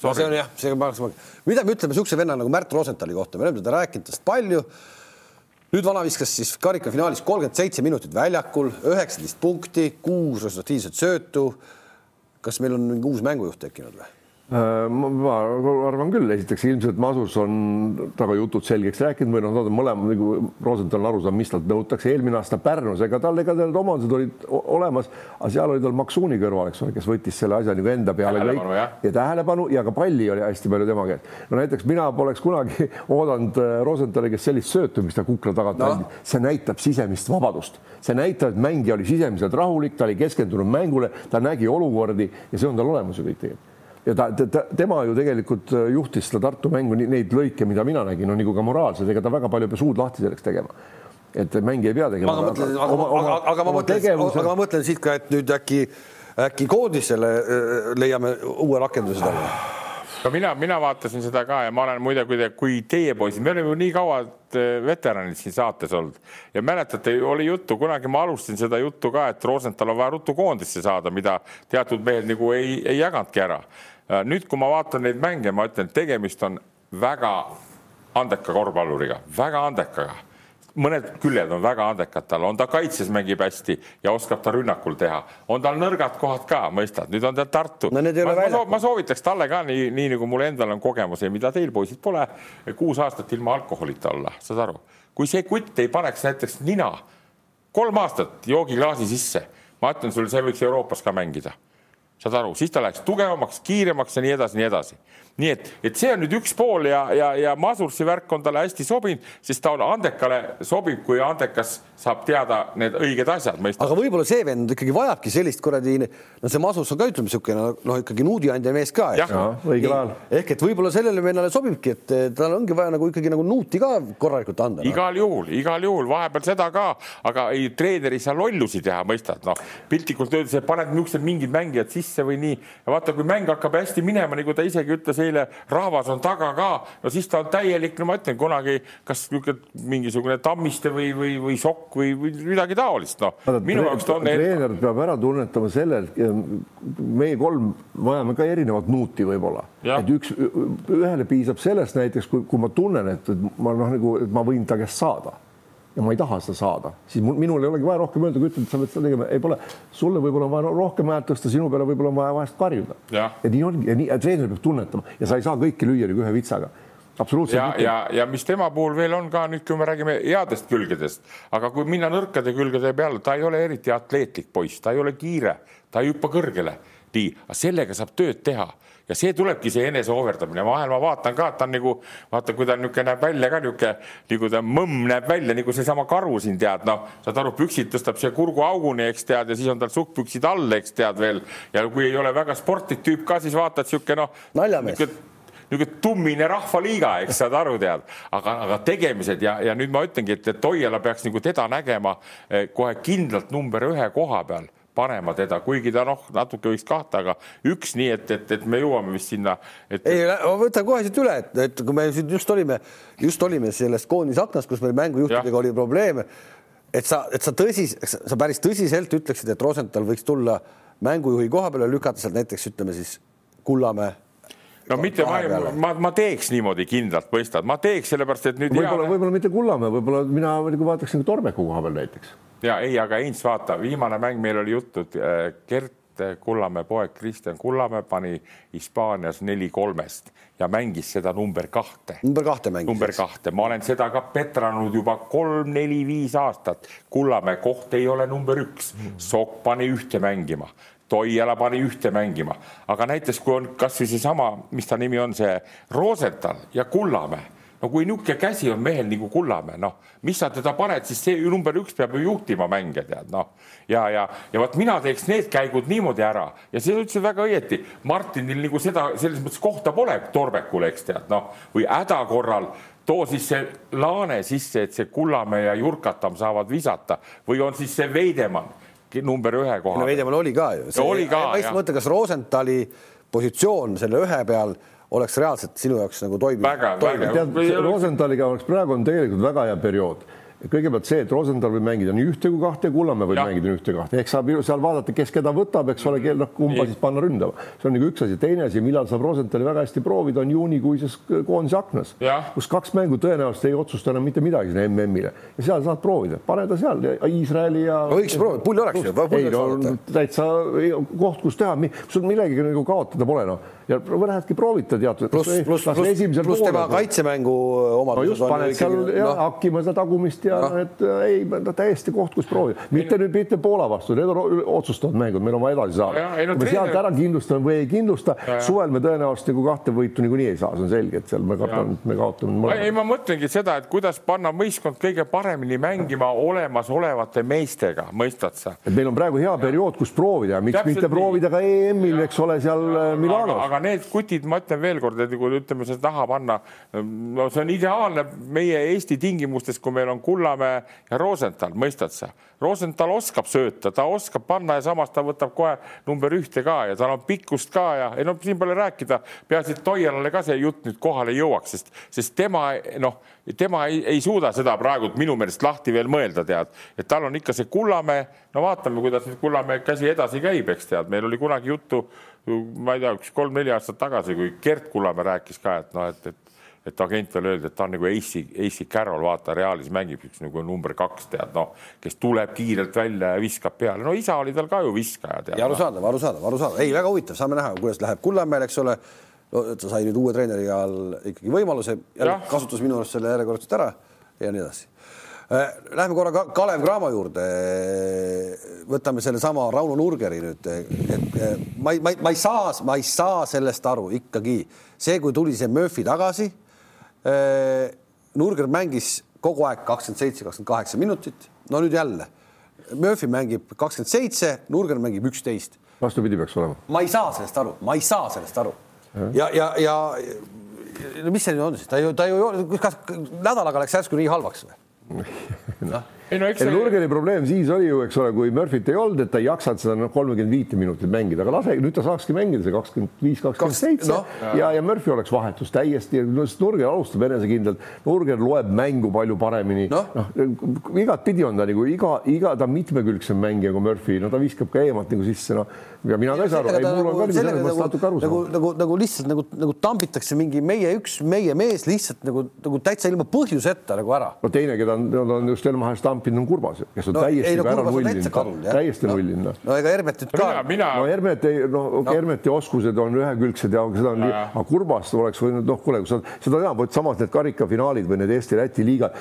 no see on jah, see on, mida me ütleme niisuguse venna nagu Märt Rosenthali kohta, me oleme teda rääkinud tast palju. nüüd vana viskas siis karikafinaalis kolmkümmend seitse minutit väljakul, üheksateist punkti, kuus resultatiivset söötu. kas meil on mingi uus mängujuht tekkinud või? Äh, ma arvan küll, esiteks ilmselt Masus on temaga jutud selgeks rääkinud või noh, nad on mõlemad nagu Rosenthal on aru saanud, mis talt nõutakse. eelmine aasta Pärnus, ega tal, ega need omadused olid olemas, aga seal oli tal Maksuuni kõrval, eks ole, kes võttis selle asja nagu enda peale kõik ja tähelepanu ja ka palli oli hästi palju tema käes. no näiteks mina poleks kunagi oodanud äh, Rosenthali, kes sellist söötu, mis ta kukla tagant no. andis, see näitab sisemist vabadust, see näitab, et mängija oli sisemiselt rahulik, ta oli keskendunud mängule, ta nägi olukordi ja see on tal olemas ju kõik tegelikult ja ta, ta, tema ju tegelikult äh, juhtis seda Tartu mängu, neid lõike, mida mina nägin, no nagu ka moraalselt, ega ta väga palju ei pea suud lahti selleks tegema. et mängija ei pea tegema. aga, mõtlen, aga, oma, aga, aga ma mõtlen, aga ma mõtlen siit ka, et nüüd äkki, äkki koondisele äh, leiame uue rakenduse talle ka mina, mina vaatasin seda ka ja ma olen muide, kui te, kui teie poisid, me oleme ju nii kaua äh, veteranid siin saates olnud ja mäletate, oli juttu, kunagi ma alustasin seda juttu ka, et Rosenthal on vaja ruttu koondisse saada, mida teatud mehed nagu ei, ei jaganudki ära nüüd, kui ma vaatan neid mänge, ma ütlen, tegemist on väga andeka korvpalluriga, väga andekaga. mõned küljed on väga andekad tal, on ta kaitses mängib hästi ja oskab ta rünnakul teha, on tal nõrgad kohad ka, mõistad, nüüd on ta Tartu. No,. Ma, ma, ma soovitaks talle ka nii, nii nagu mul endal on kogemus ja mida teil poisid pole, kuus aastat ilma alkoholita olla, saad aru, kui see kutt ei paneks näiteks nina kolm aastat joogiklaasi sisse, ma ütlen sulle, see võiks Euroopas ka mängida saad aru, siis ta läheks tugevamaks, kiiremaks ja nii edasi, nii edasi nii et, et see on nüüd üks pool ja, ja, ja Masursi värk on talle hästi sobinud, sest ta on andekale sobib, kui andekas saab teada need õiged asjad. aga võib-olla see vend ikkagi vajabki sellist kuradi, no see Masus on ka ütleme niisugune noh, ikkagi nuudiandja mees ka. õigel ajal. ehk et võib-olla sellele vennale sobibki, et tal ongi vaja nagu ikkagi nagu nuuti ka korralikult anda no.. igal juhul, igal juhul vahepeal seda ka, aga ei, treener ei saa lollusi teha, mõistad, noh piltlikult öeldes, paned niisugused mingid mängijad sisse sisse või nii. ja vaata, kui mäng hakkab hästi minema, nagu ta isegi ütles eile, rahvas on taga ka, no siis ta on täielik, no ma ütlen kunagi, kas niisugune mingisugune Tammiste või, või, või Sokk või, või midagi taolist, noh. minu jaoks ta on. treener peab ära tunnetama selle, et meie kolm vajame ka erinevat nuuti võib-olla, et üks, ühele piisab sellest näiteks, kui, kui ma tunnen, et ma noh, nagu, ma võin ta käest saada ja ma ei taha seda saada, siis mul, minul ei olegi vaja rohkem öelda, kui ütled, et sa pead seda tegema, ei pole, sulle võib-olla on vaja rohkem häält tõsta, sinu peale võib-olla on vaja vahest karjuda. ja nii ongi ja nii treener peab tunnetama. Ja sa ei saa kõiki lüüa nagu ühe vitsaga. Absoluutselt. ja, ja, ja mis tema puhul veel on ka nüüd, kui me räägime headest külgedest, aga kui minna nõrkade külgede peale, ta ei ole eriti atleetlik poiss, ta ei ole kiire, ta ei hüppa kõrgele, nii, sellega saab tööd teha ja see tulebki see enese ohverdamine, vahel ma vaatan ka, et ta on nagu vaata, kui ta niisugune näeb välja ka niisugune nagu ta mõmm näeb välja nagu seesama karu siin tead, noh, saad aru, püksid tõstab siia kurguauguni, eks tead, ja siis on tal sukkpüksid all, eks tead veel. Ja kui ei ole väga sportlik tüüp ka, siis vaatad niisugune noh. naljamees. niisugune tummine rahvaliiga, eks saad aru, tead, aga, aga tegemised ja, ja nüüd ma ütlengi, et, et Toiala peaks nagu teda nägema eh, kohe kindlalt number ühe koha peal panema teda, kuigi ta noh, natuke võiks kahte, aga üks nii, et, et, et me jõuame vist sinna et.... ei, ma võtan kohe siit üle, et, et kui me siin just olime, just olime sellest koondise aknast, kus meil mängujuhtidega oli probleeme, et sa, et sa tõsis, sa päris tõsiselt ütleksid, et Rosenthal võiks tulla mängujuhi koha peale, lükata sealt näiteks ütleme siis Kullamäe no mitte ma, ma, ma teeks niimoodi kindlalt, mõistad, ma teeks sellepärast, et nüüd võib-olla, võib-olla mitte Kullamäe, võib-olla mina nagu vaataks nagu Torbeku koha peal näiteks ja ei, aga Heinz, vaata, viimane mäng meil oli juttu, äh, Gert Kullamäe poeg Kristjan Kullamäe pani Hispaanias neli kolmest ja mängis seda number kahte. number kahte mängis. number kahte, ma olen seda ka petranud juba kolm-neli-viis aastat. Kullamäe koht ei ole number üks Sokk pani ühte mängima Toiala pani ühte mängima, aga näiteks kui on kasvõi seesama, mis ta nimi on, see Rosenthal ja Kullamäe. No kui niisugune käsi on mehel nagu Kullamäe, noh, mis sa teda paned, siis see number üks peab ju juhtima mänge, tead, noh. ja, ja, ja vot mina teeks need käigud niimoodi ära. Ja sa ütlesid väga õieti, Martinil nagu seda selles mõttes kohta pole Torbekul, eks tead, noh, või häda korral too siis see laane sisse, et see Kullamäe ja Jurkatam saavad visata. Või on siis see Veidemann number ühe kohal no,. Veidemann oli ka ju. oli ka. ma just mõtlen, kas Rosenthali positsioon selle ühe peal oleks reaalselt sinu jaoks nagu toimiv. Rosenthaliga oleks praegu on tegelikult väga hea periood kõigepealt see, et Rosenthal võib mängida nii ühte kui kahte, Kullamäe võib ja. mängida nii ühte kahte, ehk saab ju seal vaadata, kes keda võtab, eks ole, noh, kumba siis panna ründama. see on nagu üks asi, teine asi, millal saab Rosenthali väga hästi proovida, on juunikuises koondise aknas, kus kaks mängu tõenäoliselt ei otsusta enam mitte midagi sinna MM-ile ja seal saad proovida, pane ta seal Iisraeli ja. võiks proovida, pull oleks ju. ei no täitsa koht, kus teha, sul millegagi nagu kaotada pole noh ja lähedki proovita teatud. pluss, pluss, pluss, pluss tema kaitsemängu omadused no. just paned seal ja no. hakkima seda tagumist ja no. et ei, täiesti koht, kus proovida, mitte nüüd mitte Poola vastu, need on otsustavad mängud, meil on vaja edasi saada. Kui me sealt ära kindlustame või ei kindlusta, suvel me tõenäoliselt nagu kahte võitu niikuinii ei saa, see on selge, et seal me kaotame, me kaotame. ei, ma mõtlengi seda, et kuidas panna võistkond kõige paremini mängima olemasolevate meestega, mõistad sa? et meil on praegu hea periood, kus proovida, miks Täpselt mitte proovida ka EM-il, eks ole, seal Milanos aga need kutid, ma ütlen veelkord, et kui ütleme seda taha panna, no see on ideaalne meie Eesti tingimustes, kui meil on Kullamäe ja Rosenthal, mõistad sa? Rosenthal oskab sööta, ta oskab panna ja samas ta võtab kohe number ühte ka ja tal on pikkust ka ja ei no siin pole rääkida, peaasi, et Toialale ka see jutt nüüd kohale jõuaks, sest, sest tema noh, tema ei, ei suuda seda praegu minu meelest lahti veel mõelda, tead, et tal on ikka see Kullamäe, no vaatame, kuidas nüüd Kullamäe käsi edasi käib, eks tead, meil oli kunagi juttu ma ei tea, üks kolm-neli aastat tagasi, kui Gert Kullamäe rääkis ka, et noh, et, et et agent veel öeldi, et ta on nagu AC, AC Carroll, vaata Realis mängib üks nagu number kaks, tead noh, kes tuleb kiirelt välja ja viskab peale, no isa oli tal ka ju viskaja. ja arusaadav, arusaadav, arusaadav, ei, väga huvitav, saame näha, kuidas läheb Kullamäel, eks ole no,. ta sai nüüd uue treeneri all ikkagi võimaluse, kasutas minu arust selle järjekordselt ära ja nii edasi Äh, lähme korra Kalev Cramo juurde. võtame sellesama Rauno Nurgeri nüüd, et ma ei, ma ei, ma ei saa, ma ei saa sellest aru ikkagi see, kui tuli see Murphy tagasi. Äh, Nurger mängis kogu aeg kakskümmend seitse, kakskümmend kaheksa minutit. no nüüd jälle Murphy mängib kakskümmend seitse, Nurger mängib üksteist. vastupidi peaks olema. ma ei saa sellest aru, ma ei saa sellest aru ja, ja, ja no mis see nüüd on siis, ta ju, ta ju, kas nädalaga läks järsku nii halvaks või? noh, ei no see Nurgeni probleem siis oli ju, eks ole, kui Murphy't ei olnud, et ta ei jaksanud seda noh, kolmekümmend viite minutit mängida, aga lase, nüüd ta saakski mängida see kakskümmend viis, kakskümmend seitse ja, ja Murphy oleks vahetus täiesti, no sest Nurger alustab enesekindlalt, Nurger loeb mängu palju paremini Noh. noh no, igatpidi on ta nagu iga, iga ta mitmekülgsem mängija kui Murphy, no ta viskab ka eemalt nagu sisse, noh ja mina ka ei saa aru, ei mul on ka nagu selles mõttes natuke aru nagu, saanud. nagu, nagu lihtsalt nagu, nagu tambitakse mingi meie üks meie mees lihtsalt nagu, nagu täitsa ilma põhjuseta nagu ära. no teine, keda on, on just Elmar Stampinud, on Kurbas, kes on No no, ei, täiesti no no, ära nullinud täiesti No. nullinud noh. no ega Hermet nüüd ka mina, no Hermet ei noh okay, no., Hermeti oskused on ühekülgsed ja seda on nii, aga Kurbast oleks võinud noh, kuule, kui sa seda tead, vot samas need karikafinaalid või need Eesti-Läti liigad,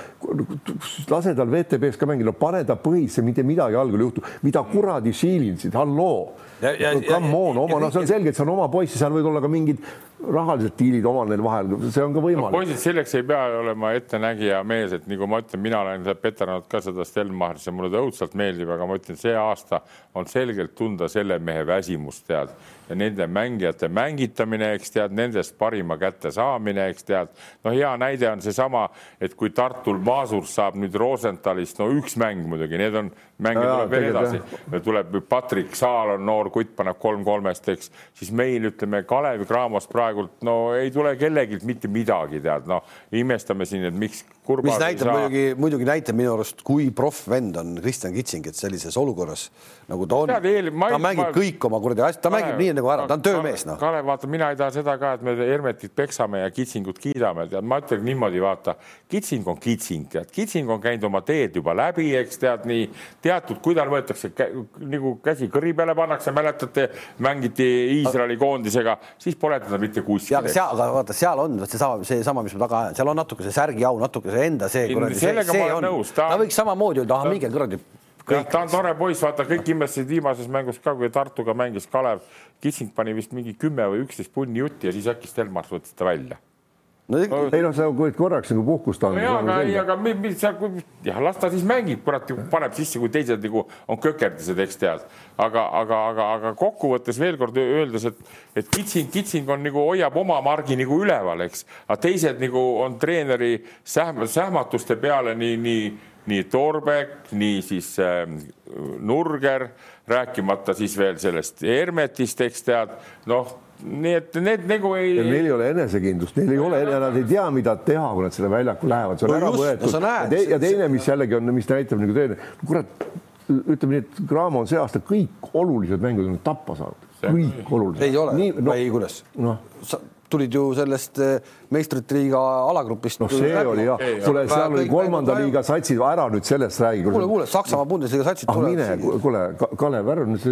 lase tal WTB-s ka mängida, no pane ta põhisse, mitte midagi algul ei juhtu, mida kuradi siilinsid, halloo. Come on, oma, ja no see on selge, et see on oma poiss ja seal võivad olla ka mingid rahalised diilid omal neil vahel, see on ka võimalik. poisid, selleks ei pea olema ettenägija mees, et nagu ma ütlen, mina olen peternanud ka seda Stelmachersi ja mulle ta õudselt meeldib, aga ma ütlen, see aasta on selgelt tunda selle mehe väsimust, tead, ja nende mängijate mängitamine, eks tead, nendest parima kätte saamine, eks tead. no hea näide on seesama, et kui Tartul Maasur saab nüüd Rosenthalist, no üks mäng muidugi, need on mänge Jaa, tuleb veel edasi, tuleb Patrik Saal on noor kutt, paneb kolm kolmest, eks, siis meil ütleme Kalevi Cramos praegult no ei tule kellelgi mitte midagi, tead, noh, imestame siin, et miks. mis näitab muidugi, muidugi näitab minu arust, kui proff vend on Kristjan Kitsing, et sellises olukorras nagu ta on, ta mängib ma- kõik oma kuradi asjad, ta mängib nii nagu ära, ta on töömees, noh. Kalev, vaata, mina ei taha seda ka, et me Hermetit peksame ja Kitsingut kiidame, tead, ma ütlen niimoodi, vaata, Kitsing on Kitsing, tead, Kitsing on käinud oma teed juba läbi, eks tead nii. Teatud, kui tal võetakse kä nagu käsi kõri peale pannakse, mäletate, mängiti Iisraeli koondisega, siis pole teda mitte kuskil aga. seal, aga vaata, seal on vot seesama, seesama, mis ma taga ajan, seal on natuke see särgiau, natuke see enda see kuradi, see, sellega ma olen on, nõus, ta ta võiks samamoodi öelda, ah minge kuradi kõik ta on tore poiss, vaata kõik imestasid viimases mängus ka, kui Tartuga mängis Kalev, Kitsing pani vist mingi kümme või üksteist punni jutti ja siis äkki Stelmars võttis ta välja no,. ei noh, sa võid korraks nagu puhkust no anda. jaa, aga ei, aga mi- mi- seal, jah, las ta siis mängib, kurat ju paneb sisse, kui teised nagu on kökerdised, eks tead. aga, aga, aga, aga kokkuvõttes veel kord öeldes, et, et Kitsing, Kitsing on nagu hoiab oma margi nagu üleval, eks, aga teised nagu on treeneri sähm, sähmatuste peale nii, nii, nii Torbek, nii siis äh, Nurger, rääkimata siis veel sellest Hermetist, eks tead, noh, nii et need nagu ei. neil ei ole enesekindlust, neil ei ole, nad ei tea, mida teha, kui nad selle väljaku lähevad, see on No ära just, no võetud näed, ja, te, ja teine, mis jällegi on, mis näitab nagu treener, kurat, ütleme nii, et Graamo on see aasta kõik olulised mängud on tappa saanud, kõik olulised. ei ole. No,, no, ei kuidas? noh, sa tulid ju sellest eh, meistrite liiga alagrupist. noh, see oli jah, kuule, seal oli kolmanda liiga satsid, ära nüüd sellest räägi. kuule, kuule, Saksamaa Bundesliga satsid ah mine, kuule, Kalev, ära nüüd,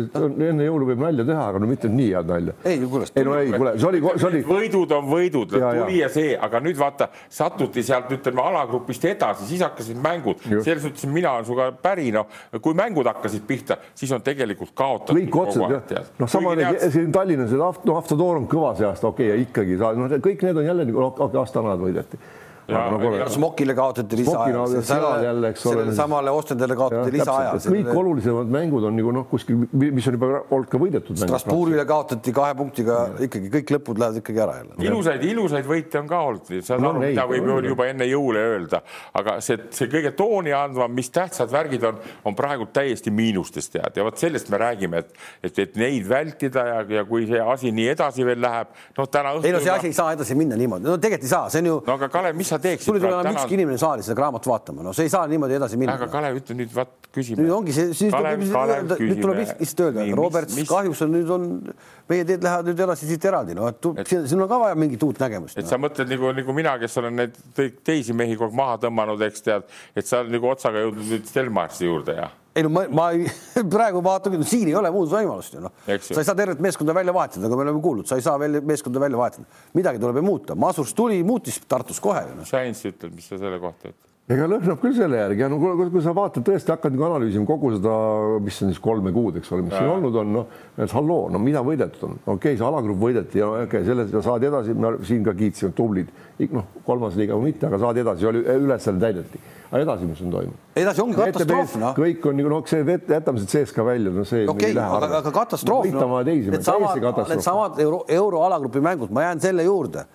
enne jõulu võib nalja teha, aga no mitte nii head nalja. ei, kuule, ei no ei, kuule, see oli, see oli võidud on võidud, tuli ja see, aga nüüd vaata, satuti sealt ütleme alagrupist edasi, siis hakkasid mängud, selles suhtes mina olen sinuga päri, noh, kui mängud hakkasid pihta, siis on tegelikult kaotatud. kõik otsad jah, noh, sama siin Tallinnas, noh, Avtodoor on kõva see aasta, okei okay,, ja ikkagi sa, noh, kõik need on jälle nagu, okei, Astanad võideti. Jaa, No, kuule, ja- Smokile kaotati lisaaja sellele samale Ostendele kaotati lisaaja. kõik olulisemad mängud on nagu noh, kuskil, mis on juba olnud ka võidetud. Strasbourgile kaotati kahe punktiga ikkagi kõik lõpud lähevad ikkagi ära jälle. ilusaid, ilusaid võite on ka olnud, saad aru, mida võib juba enne jõule öelda, aga see, see kõige tooni andvam, mis tähtsad värgid on, on praegu täiesti miinustes tead ja vot sellest me räägime, et, et, et neid vältida ja, ja kui see asi nii edasi veel läheb, noh, täna õhtul. ei no see asi ei saa edasi minna niimoodi, no tegelikult ei saa, see on ju, no aga Kalev, mis sa teeksid sul ei tule enam ükski inimene saali seda raamatut vaatama, no see ei saa niimoodi edasi minna. aga Kalev, ütle nüüd, vaat küsime. nüüd ongi see, siis tuleb lihtsalt öelda, nüüd tuleb lihtsalt öelda, Robert, kahjuks on nüüd on, meie teed lähevad nüüd edasi siit eraldi, no et siin on ka vaja mingit uut nägemust et no.. sa mõtled nagu, nagu mina, kes olen neid te- teisi mehi kogu aeg maha tõmmanud, eks tead, et sa oled nagu otsaga jõudnud nüüd Stelmarsi juurde ja ei no ma, ma ei, praegu vaatan, siin ei ole muud võimalust ju noh, sa ei saa tervet meeskonda välja vahetada, nagu me oleme kuulnud, sa ei saa välja meeskonda välja vahetada, midagi tuleb ju muuta, Masurs tuli, muutis Tartus kohe ju noh. Sainz ütleb, mis sa selle kohta ütled? Ega lõhnab küll selle järgi ja no kui, kui sa vaatad tõesti hakkad nagu analüüsima kogu seda, mis on siis kolme kuud, eks ole, mis siin olnud on, noh, et halloo, no mida võidetud on, okei okay,, see alagrupp võideti ja okei okay,, selles saadi edasi, me siin ka kiitsime, tublid, noh, kolmas liiga või mitte, aga saadi edasi, oli ülesanne täideti. aga edasi, mis on toimunud? edasi ongi katastroof noh. kõik on nagu noh, see jätame see CSKA välja, no see okei aga, aga katastroof võitama teisi, needsamad täiesti, katastroof. needsamad euro, euroalagrupi mängud, ma jään selle juurde,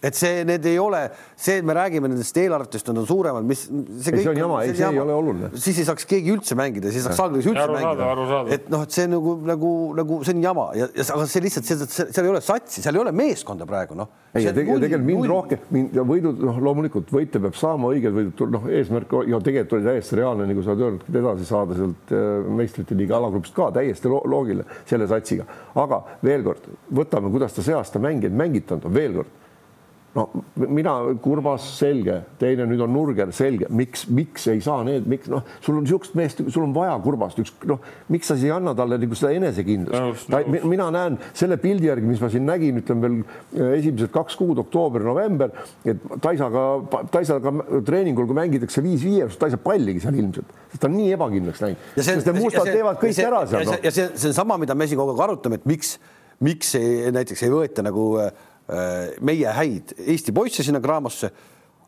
et see, need ei ole see, et me räägime nendest eelarvetest, nad on suuremad, mis see, kõik, see on jama, ei, see ei ole oluline. siis ei saaks keegi üldse mängida, siis ei saaks Žalgiris üldse mängida. et noh, et see nagu, nagu, nagu see on jama. Ja, ja aga see lihtsalt, seal ei ole satsi, seal ei ole meeskonda praegu noh. ei, ja tegelikult, mind rohkem, mind ja võidud, noh, loomulikult võitja peab saama õiged võidud, noh, eesmärk ja tegelikult oli täiesti reaalne, nagu sa oled öelnud, edasi saada sealt äh, meistrite liiga alagrupist ka täiesti loogiline selle satsiga, aga veel kord võtame, kuidas ta see aasta mängijaid mängitanud on, veel kord no mina, Kurbas, selge, teine nüüd on Nurger, selge, miks, miks ei saa need, miks noh, sul on niisugust meest, sul on vaja Kurbast, üks noh, miks sa siis ei anna talle nagu seda enesekindlust no,? No. mina näen selle pildi järgi, mis ma siin nägin, ütleme veel äh, esimesed kaks kuud, oktoober, november, et Taisaga, Taisaga treeningul, kui mängitakse viis-viie, ta ei saa palligi seal ilmselt, sest ta on nii ebakindlaks läinud. sest need mustad see, teevad kõik see, ära seal. No. ja see, see on sama, mida me siin kogu aeg arutame, et miks, miks ei, näiteks ei võeta nagu Äh, meie häid Eesti poisse sinna Gramosse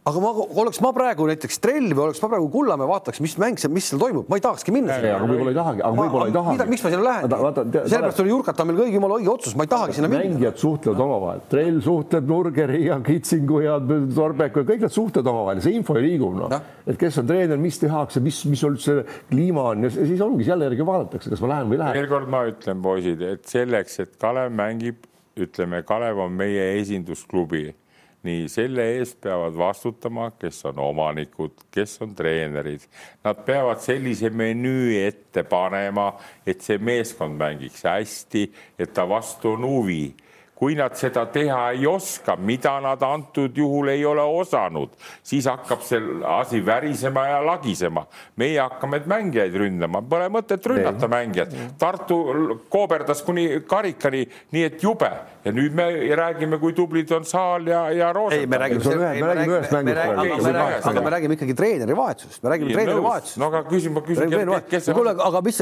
aga ma oleks ma praegu näiteks Trell või oleks ma praegu Kullamäe, vaataks, mis mäng seal, mis seal toimub, ma ei tahakski minna. aga võib-olla ei tahagi, aga võib-olla ei tahagi. miks ma sinna lähen? sellepärast oli Jurkat on meil kõigi jumala õige otsus, ma ei tahagi sinna minna. mängijad suhtlevad omavahel, Trell suhtleb Nurgeri ja Kitsingu ja Torbeku ja kõik nad suhtlevad omavahel, see info liigub noh no., et kes on treener, mis tehakse, mis, mis üldse kliima on ja siis ongi selle järgi vaadatakse, kas ma lähen või ei lähe. veel kord ma ütlen, poisid, et selleks, et Kalev mängib ütleme, Kalev on meie esindusklubi, nii selle eest peavad vastutama, kes on omanikud, kes on treenerid. Nad peavad sellise menüü ette panema, et see meeskond mängiks hästi, et ta vastu on huvi kui nad seda teha ei oska, mida nad antud juhul ei ole osanud, siis hakkab see asi värisema ja lagisema. meie hakkame mängijaid ründama, pole mõtet rünnata mängijat. Tartu kooberdas kuni karikani, nii et jube ja nüüd me räägime, kui tublid on Saal ja, ja Roosep. ei, me räägime, me räägime ühest mängust. aga me räägime ikkagi treeneri vahetusest, me räägime treeneri vahetusest. no aga küsin, ma küsin, kes see on? aga mis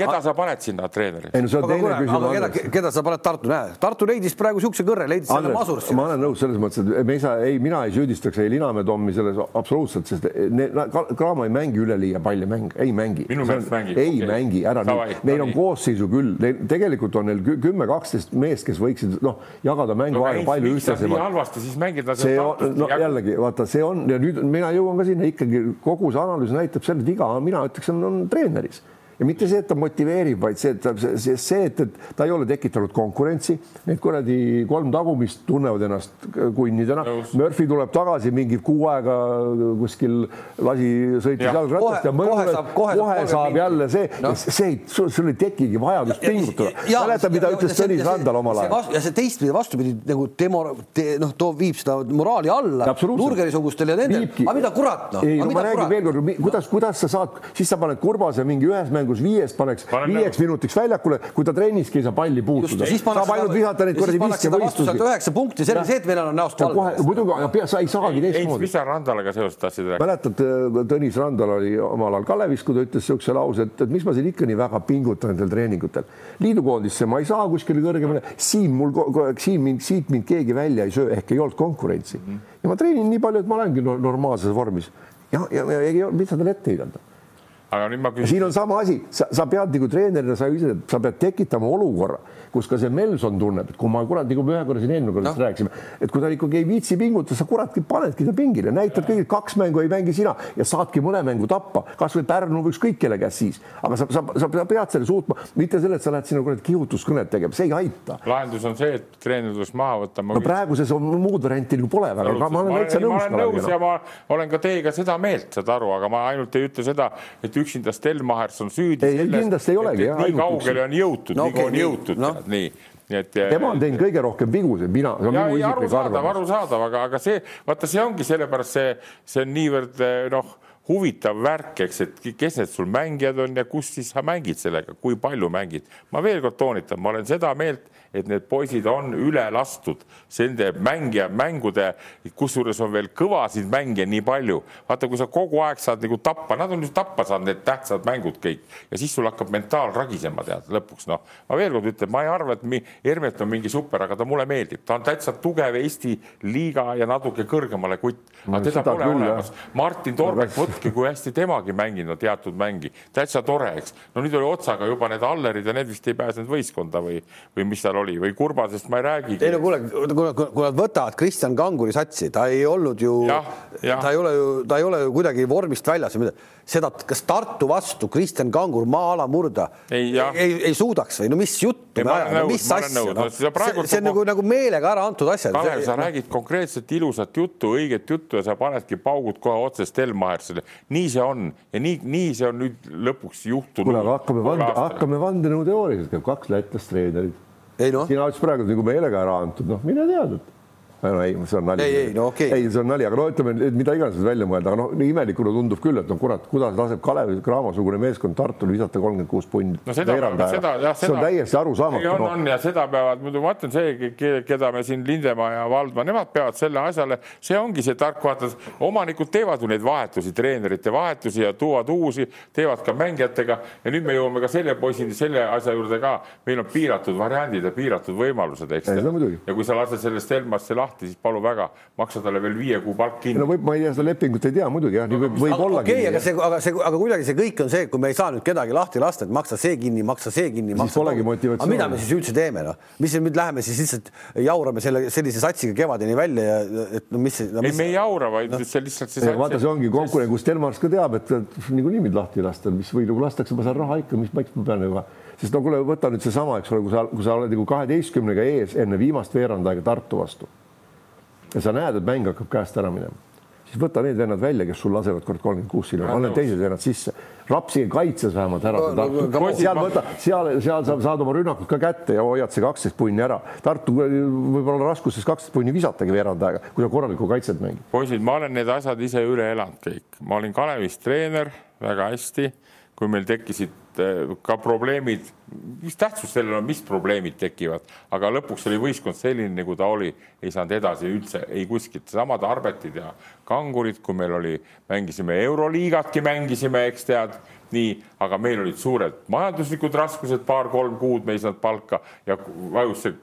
keda sa paned sinna treeneri? ei no see on teine küsimus. keda sa paned Tartu, näe, Tartu leidis praegu siukse kõrre, leidis selle masurisse. ma olen nõus selles mõttes, et me ei saa, ei, mina ei süüdistaks ei Linamäe Tommi selles absoluutselt, sest Cramo ei mängi üleliia palju mänge, ei mängi. minu meelest mängib. ei mängi, ära nüüd, neil on koosseisu küll, tegelikult on neil kümme-kaksteist meest, kes võiksid võiksid noh, jagada mänguaega no, palju ühtlasemalt. halvasti, siis mängida. see on, no jällegi vaata, see on ja nüüd mina jõuan ka sinna ikkagi kogu see analüüs näitab selle, viga, mina ütleks, on, on treeneris ja mitte see, et ta motiveerib, vaid see, et ta, see, see, et, et ta ei ole tekitanud konkurentsi, need kuradi kolm tagumist tunnevad ennast kunnidena. Murphy tuleb tagasi mingi kuu aega kuskil lasi, sõitis jalgratast ja mõne, kohe, saab, kohe, kohe saab mingi. jälle see no., see, sul, sul ei tekigi vajadust pingutada. mäletad, mida ütles Tõnis Randal omal ajal? ja see teistpidi vastupidi nagu demo, te, noh, too viib seda moraali alla Nurgeri-sugustel ja nendel, aga mida kurat noh. ei, no ma räägin veel kord, kuidas, kuidas sa saad, siis sa paned Kurbase mingi ühes mängus mängus viiest paneks Panen viieks nagu... minutiks väljakule, kui ta trenniski ei saa palli puutuda. saab ainult visata neid kuradi viskevõistlusi. üheksa punkti, selge see, et meil on näost valge. muidugi, sa ei saagi teistmoodi. mis sa Randalaga seoses tahtsid rääkida? mäletad, äh, Tõnis Randal oli omal ajal Kalevis, kui ta ütles niisuguse lause, et, et mis ma siin ikka nii väga pingutan nendel treeningutel. liidukoondisse ma ei saa kuskile kõrgemale, siin mul siin mind, siit mind keegi välja ei söö, ehk ei olnud konkurentsi. -hmm. ja ma treenin nii palju, et ma olengi normaalses vormis ja, ja, ja, ja mis sa talle ette heidad? Aga nüüd ma küsin. siin on sama asi, sa, sa pead nagu treenerina, sa ise, sa pead tekitama olukorra, kus ka see Melson tunneb, et kui ma kurat, nagu me ühe korra siin eelmine kord no. rääkisime, et kui ta ikkagi ei viitsi pingutada, sa kuratki panedki ta pingile, näitad kõigil kaks mängu ei mängi sina ja saadki mõne mängu tappa, kasvõi Pärnu või ükskõik kelle käest siis, aga sa, sa, sa, pead selle suutma, mitte selle, et sa lähed sinna kurat kihutuskõnet tegema, see ei aita. lahendus on see, et treener tuleks maha võtta. no praeguses on muud varianti nagu pole väga, aga ma olen täitsa nõus. ma olen nõus ja ma olen ka teiega seda meelt, saad aru, aga ma ainult ei ütle seda, et üksinda Stelmach Mahers on süüdi. ei, kindlasti ei olegi. nii kaugele on jõutud no,, okay, nii on jõutud no., nii nii et. tema on teinud kõige rohkem vigu, see mina. arusaadav, arusaadav, aga, aga see, vaata, see ongi sellepärast see, see on niivõrd noh, huvitav värk, eks, et kes need sul mängijad on ja kus siis sa mängid sellega, kui palju mängid. ma veel kord toonitan, ma olen seda meelt et need poisid on üle lastud nende mängija mängude, kusjuures on veel kõvasid mänge nii palju. vaata, kui sa kogu aeg saad nagu tappa, nad on just tappa saanud need tähtsad mängud kõik ja siis sul hakkab mentaal ragisema tead lõpuks noh. ma veel kord ütlen, ma ei arva, et Hermet on mingi super, aga ta mulle meeldib, ta on täitsa tugev Eesti liiga ja natuke kõrgemale kutt, aga teda pole küll, olemas. Martin Torbek, vaadake, kui hästi temagi mänginud on teatud mängi, täitsa tore, eks. no nüüd oli otsaga juba need Allerid ja need vist ei pääsenud võistkonda või, või mis seal oli või Kurbasest ma ei räägigi. ei no kuule, kui nad võtavad Kristjan Kanguri satsi, ta ei olnud ju, ta ei ole ju, ta ei ole ju kuidagi vormist väljas või midagi seda, kas Tartu vastu Kristjan Kangur maa-ala murda ei, ei, ei suudaks või no mis juttu me ajame, mis asja, no, see, see on nagu, nagu meelega ära antud asjad. Kalev, sa räägid konkreetselt ilusat juttu, õiget juttu ja sa panedki paugud kohe otse Stelmachersile. nii see on ja nii, nii see on nüüd lõpuks juhtunud. kuule, aga hakkame vande, hakkame vandenõuteooriaga, kaks lätlast treenerit. No. sina ütlesid praegu nagu meelega ära antud, noh, mine teada no ei, see on nali. ei, ei, no okei okay.. ei, see on nali, aga no ütleme, mida iganes välja mõelda, aga noh, nii imelikuna tundub küll, et no kurat, kuidas laseb Kalev Cramo-sugune meeskond Tartul visata kolmkümmend kuus punni no,. see on täiesti arusaamatu. on no., on ja seda peavad, muidu ma ütlen, see, keda me siin Lindemaa ja Valdma, nemad peavad selle asjale, see ongi see tark, vaata, omanikud teevad ju neid vahetusi, treenerite vahetusi ja tuuvad uusi, teevad ka mängijatega ja nüüd me jõuame ka selle poisini, selle asja juurde ka, meil on piiratud variandid ja piiratud võimalused, eks. ja kui sa lased sellest Helmasse lahti, lahti, siis palun väga, maksa talle veel viie kuu palk kinni. no võib, ma ei tea, seda lepingut ei tea muidugi jah, nii võib, võib ollagi. okei okay,, aga see, aga see, aga kuidagi see kõik on see, kui me ei saa nüüd kedagi lahti lasta, et maksa see kinni, maksa see kinni. siis polegi motivatsiooni. aga mida me siis üldse teeme, noh, mis nüüd läheme siis lihtsalt jaurame selle sellise satsiga kevadeni välja ja et no mis no,. ei, me ei jaura, vaid no. see lihtsalt see. vaata, see ongi konkurent, kus Delmars ka teab, et niikuinii mind lahti ei lasta, mis või nagu lastakse, ma saan raha ikka, mis, miks ma pean juba sest no kuule, võta nüüd seesama, eks ole, kui sa, kui sa oled nagu kaheteistkümnega ees enne viimast veerand aega Tartu vastu ja sa näed, et mäng hakkab käest ära minema, siis võta need vennad välja, kes sul lasevad kord kolmkümmend kuus silma, anna teised vennad sisse. Rapsi kaitses vähemalt ära no,. No, seal võta, seal, seal sa saad oma rünnakud ka kätte ja hoiad see kaksteist punni ära. Tartu võib-olla raskuses kaksteist punni visatagi veerand aega, kui ta korralikku kaitset mängib. poisid, ma olen need asjad ise üle elanud kõik, ma olin Kalevis treener väga hästi, kui meil tekkisid ka probleemid, mis tähtsus sellel on, mis probleemid tekivad, aga lõpuks oli võistkond selline, nagu ta oli, ei saanud edasi üldse ei kuskilt, samad Arbetid ja Kangurid, kui meil oli, mängisime Euroliigatki mängisime, eks tead, nii, aga meil olid suured majanduslikud raskused, paar-kolm kuud me ei saanud palka ja vajus see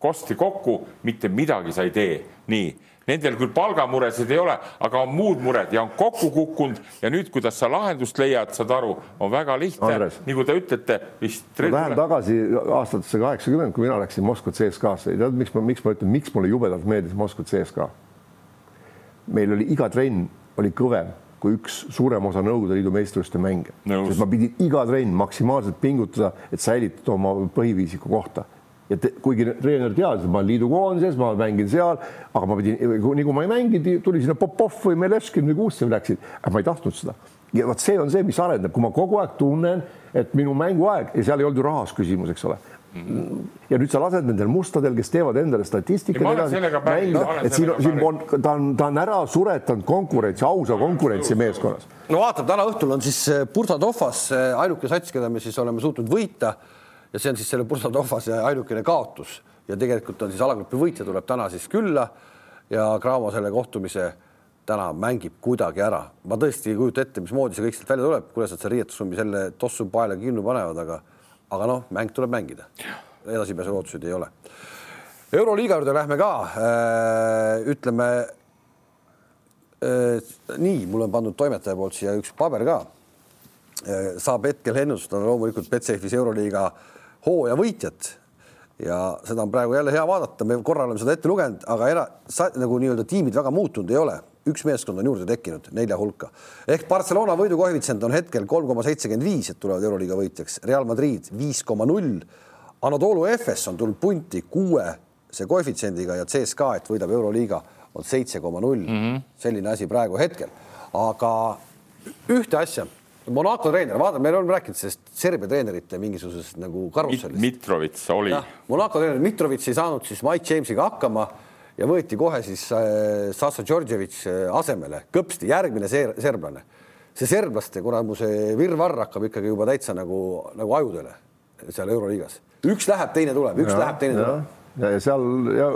kosti kokku, mitte midagi sa ei tee, nii Nendel küll palgamuresid ei ole, aga on muud mured ja on kokku kukkunud. Ja nüüd, kuidas sa lahendust leiad, saad aru, on väga lihtne, nagu te ütlete vist. ma lähen tagasi aastatesse kaheksakümmend, kui mina läksin Moskva CSKA-sse, tead, miks ma, miks ma ütlen, miks mulle jubedalt meeldis Moskva CSKA? meil oli iga trenn oli kõvem kui üks suurem osa Nõukogude Liidu meistrivõistluste mänge, sest ma pidin iga trenn maksimaalselt pingutada, et säilitada oma põhiviisiku kohta ja te, kuigi treener teadis, et ma olen liidu koondises, ma mängin seal, aga ma pidin, nii kui ma ei mänginud, tuli sinna Popov või Melevski või Kuusev läksid, aga ma ei tahtnud seda. ja vot see on see, mis arendab, kui ma kogu aeg tunnen, et minu mänguaeg ja seal ei olnud ju rahas küsimus, eks ole ja nüüd sa lased nendel mustadel, kes teevad endale statistikat et siin, siin on, ta on, ta on ära suretanud konkurentsi, ausa konkurentsi meeskonnas. no vaatab, täna õhtul on siis Bursa Tohvas ainuke sats, keda me siis oleme suutnud võita ja see on siis selle Bursa-Tohvase ainukene kaotus ja tegelikult on siis alagrupi võitja tuleb täna siis külla ja Cramo selle kohtumise täna mängib kuidagi ära. ma tõesti ei kujuta ette, mismoodi see kõik sealt välja tuleb, kuidas nad seal riietusruumi selle tossu paela kinni panevad, aga, aga noh, mäng tuleb mängida. edasipääsu lootuseid ei ole. euroliiga juurde lähme ka äh,. ütleme äh, nii, mul on pandud toimetaja poolt siia üks paber ka. Äh, saab hetkel ennustada loomulikult Betsafe'is euroliiga äh, hooaja võitjat ja seda on praegu jälle hea vaadata, me korra oleme seda ette lugenud, aga era, nagu nii-öelda tiimid väga muutunud ei ole, üks meeskond on juurde tekkinud nelja hulka. Ehk Barcelona võidukoefitsient on hetkel kolm koma seitsekümmend viis, et tulevad euroliiga võitjaks, Real Madrid viis koma null. Anadolu Efes on tulnud punti kuue see koefitsiendiga ja CSKA, et võidab euroliiga, on seitse koma null. Mhm. selline asi praegu hetkel, aga ühte asja Monaco treener, vaata, me oleme rääkinud sellest Serbia treenerite mingisugusest nagu karussellist Mit,. Mitrovits oli. Monaco treener Mitrovits ei saanud siis Mike Jamesiga hakkama ja võeti kohe siis äh, Sasa Djordjevic äh, asemele, kõpsti järgmine ser serblane. see serblaste kuramuse virvarr hakkab ikkagi juba täitsa nagu, nagu ajudele seal Euroliigas. üks läheb, teine tuleb, üks ja, läheb, teine ja. tuleb ja, ja seal ja,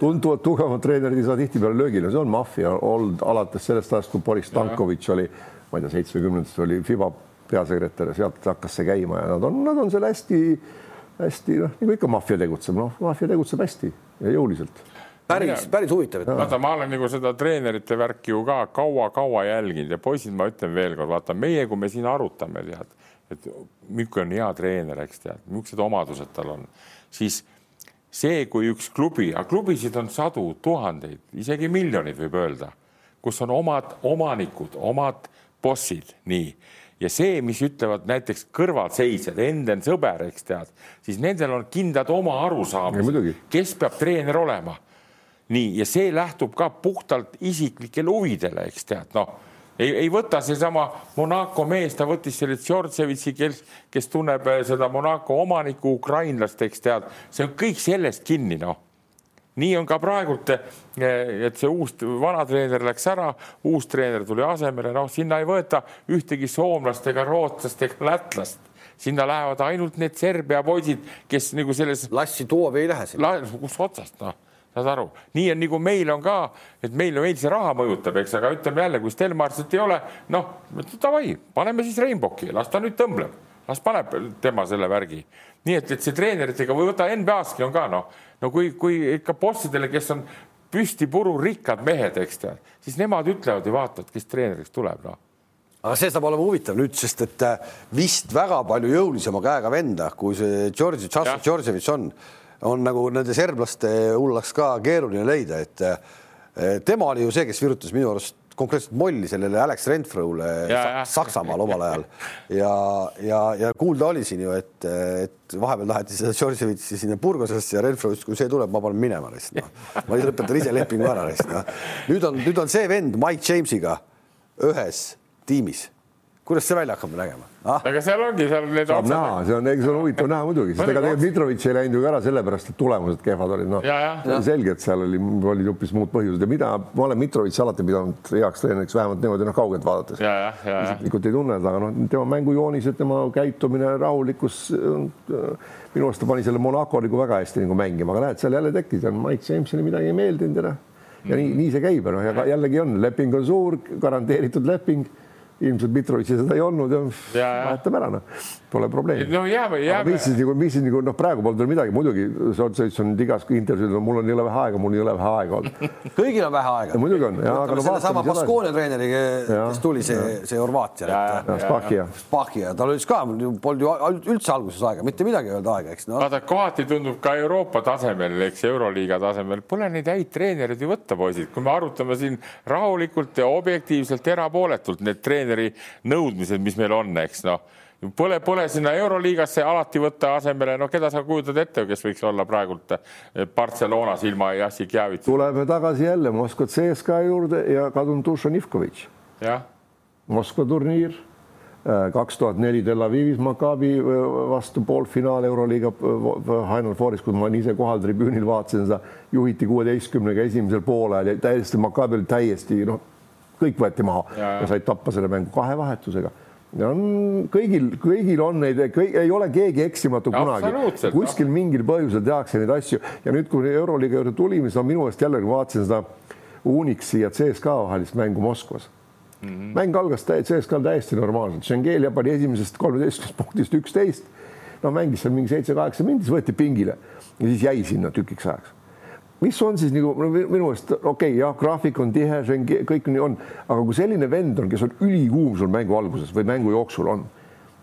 tunduvalt tugevamad treenerid ei saa tihtipeale löögile, see on maffia olnud alates sellest ajast, kui Boris Stankovic oli ma ei tea, seitsmekümnendates oli FIBA peasekretär ja sealt hakkas see käima ja nad on, nad on seal hästi-hästi noh, nagu ikka maffia tegutseb, noh, maffia tegutseb hästi ja jõuliselt päris, päris huvitav. vaata, ma olen nagu seda treenerite värki ju ka kaua-kaua jälginud ja poisid, ma ütlen veelkord, vaata meie, kui me siin arutame, tead, et milline on hea treener, eks tead, millised omadused tal on, siis see, kui üks klubi, aga klubisid on sadu, tuhandeid, isegi miljoneid võib öelda, kus on omad omanikud, omad bossid, nii. Ja see, mis ütlevad näiteks kõrvalseisjad, Enden sõber, eks tead, siis nendel on kindlad oma arusaamised, kes peab treener olema. nii, ja see lähtub ka puhtalt isiklikele huvidele, eks tead, noh ei, ei võta seesama Monaco mees, ta võttis selle Djordjevitši, kes, kes tunneb eh, seda Monaco omanikku, ukrainlast, eks tead, see on kõik sellest kinni, noh nii on ka praegult, eh, et see uus, vana treener läks ära, uus treener tuli asemele, noh, sinna ei võeta ühtegi soomlast ega rootslast ega lätlast sinna lähevad ainult need Serbia poisid, kes nagu selles. lassi Toovi ei lähe sinna. kus otsast, noh, saad aru, nii on nagu meil on ka, et meil, meil see raha mõjutab, eks, aga ütleme jälle, kui Stelmarsit ei ole, noh, davai, paneme siis Rainbocki, las ta nüüd tõmbleb, las paneb tema selle värgi. nii et, et see treeneritega või võta NBA-ski on ka noh. No kui, kui ikka bossidele, kes on püstipuru rikkad mehed, eks tead, siis nemad ütlevad ju vaata, et kes treeneriks tuleb, noh. Aga see saab olema huvitav nüüd, sest et äh, vist väga palju jõulisema käega venda, kui see Georgi Džordževitš on, on nagu nende serblaste hullaks ka keeruline leida, et äh, tema oli ju see, kes virutas minu arust konkreetselt molli sellele Alex Renfrew'le Saksamaal omal ajal ja, ja, ja kuulda oli siin ju, et, et vahepeal taheti seda Džordževitši sinna Burgosesse ja Renfrew ütles, kui see tuleb, ma panen minema lihtsalt noh. ma lõpetan ise lepingu ära lihtsalt noh. nüüd on, nüüd on see vend Mike Jamesiga ühes tiimis kuidas see välja hakkab nägema ah?? aga seal ongi seal need. saab näha, see on, see on huvitav näha muidugi, sest ega tegelikult Mitrovic ei läinud ju ära sellepärast, et tulemused kehvad olid, noh. selge, et seal oli, olid hoopis muud põhjused ja mida ma olen Mitrovic alati pidanud heaks treeneriks, vähemalt niimoodi noh, kaugelt vaadates. isiklikult ei tunne ta, aga noh, tema mängujoonised, tema käitumine, rahulikkus. minu arust ta pani selle Monaco nagu väga hästi nagu mängima, aga näed, seal jälle tekkis, Mike Jamesile midagi ei meeldinud ja noh, ja nii, nii see käib ja noh, ja jällegi on, leping on suur, garanteeritud leping ilmselt Mitrovitši seda ei olnud ja, ja vahetame ära, noh, pole probleemi. no jääme, jääme. mis siis nagu, mis siis nagu noh, praegu polnud veel midagi, muidugi Šotsevitš on igas intervjuus, mul on jõle vähe aega, mul ei ole vähe aega olnud. kõigil on vähe aega. muidugi on. No, sellesama Baskonia treeneri, kes tuli, see, see Horvaatia. Spahhia. Spahhia, tal oli ka, polnud ju üldse alguses aega, mitte midagi ei olnud aega, eks no.. vaata, kohati tundub ka Euroopa tasemel, eks Euroliiga tasemel, pole neid häid treenereid ju võtta, poisid, kui me arutame siin rahulikult ja objektiivselt, erapooletult need treenerid treeneri nõudmised, mis meil on, eks noh Pole, pole sinna Euroliigasse alati võtta asemele, no keda sa kujutad ette, kes võiks olla praegult eh, Barcelonas ilma Jassik Javitsist? tuleme tagasi jälle Moskva CSKA juurde ja kadunud Dušan Ivkovitš. Moskva turniir, eh, kaks tuhat neli Tel Avivis Maccabi eh, vastu poolfinaal Euroliiga Final Fouris, kus ma ise kohal tribüünil, vaatasin seda, juhiti kuueteistkümnega esimesel poolel ja täiesti Maccabi oli täiesti noh kõik võeti maha ja, ja said tappa selle mängu kahe vahetusega ja on kõigil, kõigil on neid, ei ole keegi eksimatu kunagi. kuskil mingil põhjusel tehakse neid asju ja nüüd, kui Euroliiga juurde tulime, siis on minu meelest jälle, kui ma vaatasin seda Unixi ja CSKA vahelist mängu Moskvas mm. -hmm. mäng algas CSKA täiesti normaalselt, Schengelia pani esimesest kolmeteistkümnest punktist üksteist. no mängis seal mingi seitse-kaheksa siis võeti pingile ja siis jäi sinna tükiks ajaks mis on siis nagu minu meelest okei okay,, jah, graafik on tihe, see on kõik nii on, aga kui selline vend on, kes on ülikuum sul mängu alguses või mängu jooksul on,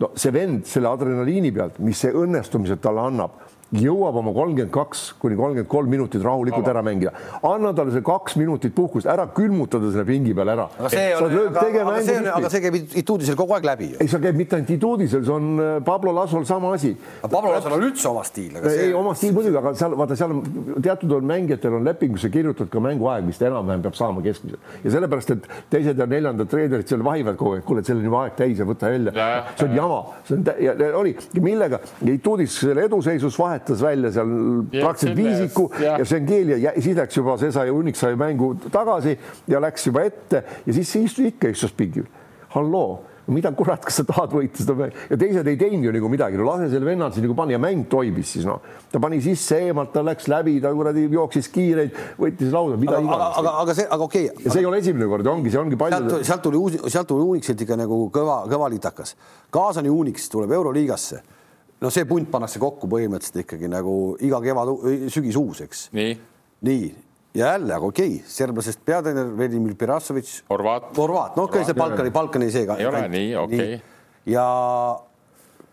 no see vend selle adrenaliini pealt, mis see õnnestumised talle annab jõuab oma kolmkümmend kaks kuni kolmkümmend kolm minutit rahulikult ära mängida. anna talle see kaks minutit puhkust, ära külmutada selle pingi peal ära. aga see on, aga, aga see on, aga see käib Ituudisel kogu aeg läbi ju. ei, see käib mitte ainult Ituudisel, see on äh, Pablo Lasol sama asi. Pablo Lasol on üldse oma stiil. ei, oma stiil muidugi, aga seal vaata, seal teatud on mängijatel on lepingusse kirjutatud ka mänguaeg, mis ta enam-vähem peab saama keskmiselt ja sellepärast, et teised ja neljandad treenerid seal vahivad kogu aeg, kuule, et seal on juba aeg täis ja võta välja. see on jama, see on ja, ja oli, millega Ituudis selle eduseisus vahet vahetas välja seal praktiliselt viisiku ja, ja Schengelia ja siis läks juba, see sai, Unix sai mängu tagasi ja läks juba ette ja siis see istus ikka istus pingil. halloo mida kurat, kas sa tahad võita seda mängu ja teised ei teinud ju nagu midagi, no lase selle vennal siis nagu panna ja mäng toimis siis noh, ta pani sisse eemalt, ta läks läbi, ta kuradi jooksis kiireid, võttis lauda, mida iganes. aga, aga see, aga okei okay.. ja see ei ole esimene kord, ongi, see ongi palju. sealt tuli, sealt tuli Unixilt ikka nagu kõva, kõva litakas. kaasani Unix tuleb Euroliigasse no see punt pannakse kokku põhimõtteliselt ikkagi nagu iga kevad, sügis uus, eks. nii, nii., ja jälle, aga okei okay,, serblasest peatreener Vladimir Pirasovitš. Horvaat. Horvaat, no okei see Balkani, Balkani seega. ei ole nii, okei okay.. ja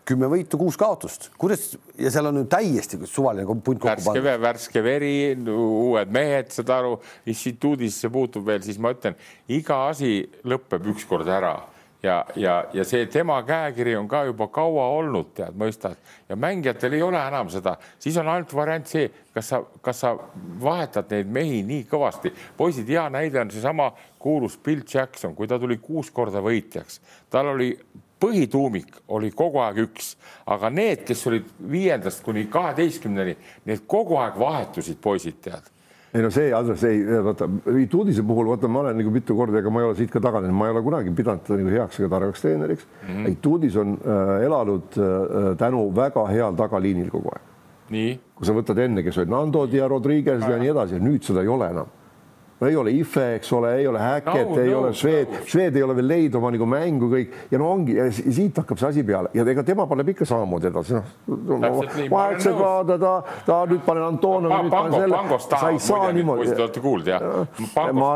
kümme võitu, kuus kaotust, kuidas ja seal on ju täiesti suvaline punt kokku pandud. värske, värske veri, uued mehed, saad aru, instituudisse puutub veel, siis ma ütlen, iga asi lõpeb ükskord ära ja, ja, ja see tema käekiri on ka juba kaua olnud, tead, mõistad, ja mängijatel ei ole enam seda, siis on ainult variant see, kas sa, kas sa vahetad neid mehi nii kõvasti. poisid, hea näide on seesama kuulus Bill Jackson, kui ta tuli kuus korda võitjaks, tal oli põhituumik oli kogu aeg üks, aga need, kes olid viiendast kuni kaheteistkümneni, need kogu aeg vahetusid poisid, tead ei no see, Andres, ei vaata, Tuudise puhul vaata, ma olen nagu mitu korda, ega ma ei ole siit ka taganenud, ma ei ole kunagi pidanud teda nagu heaks ega targaks treeneriks mm. -hmm. Tuudis on äh, elanud äh, tänu väga heal tagaliinil kogu aeg. kui sa võtad enne, kes olid Nandod ja Rodriguez ja nii edasi, nüüd seda ei ole enam no ei ole Ife, eks ole, ei ole Häkket no,, ei no, ole Šved no., Šved ei ole veel leidnud oma nagu mängu kõik ja no ongi ja siit hakkab see asi peale ja ega tema paneb ikka samamoodi edasi, noh no, vahetuse kaada ta, ta nüüd panen Antonov pa,. Pango, sa ei saa niimoodi. Te olete kuulnud jah? ma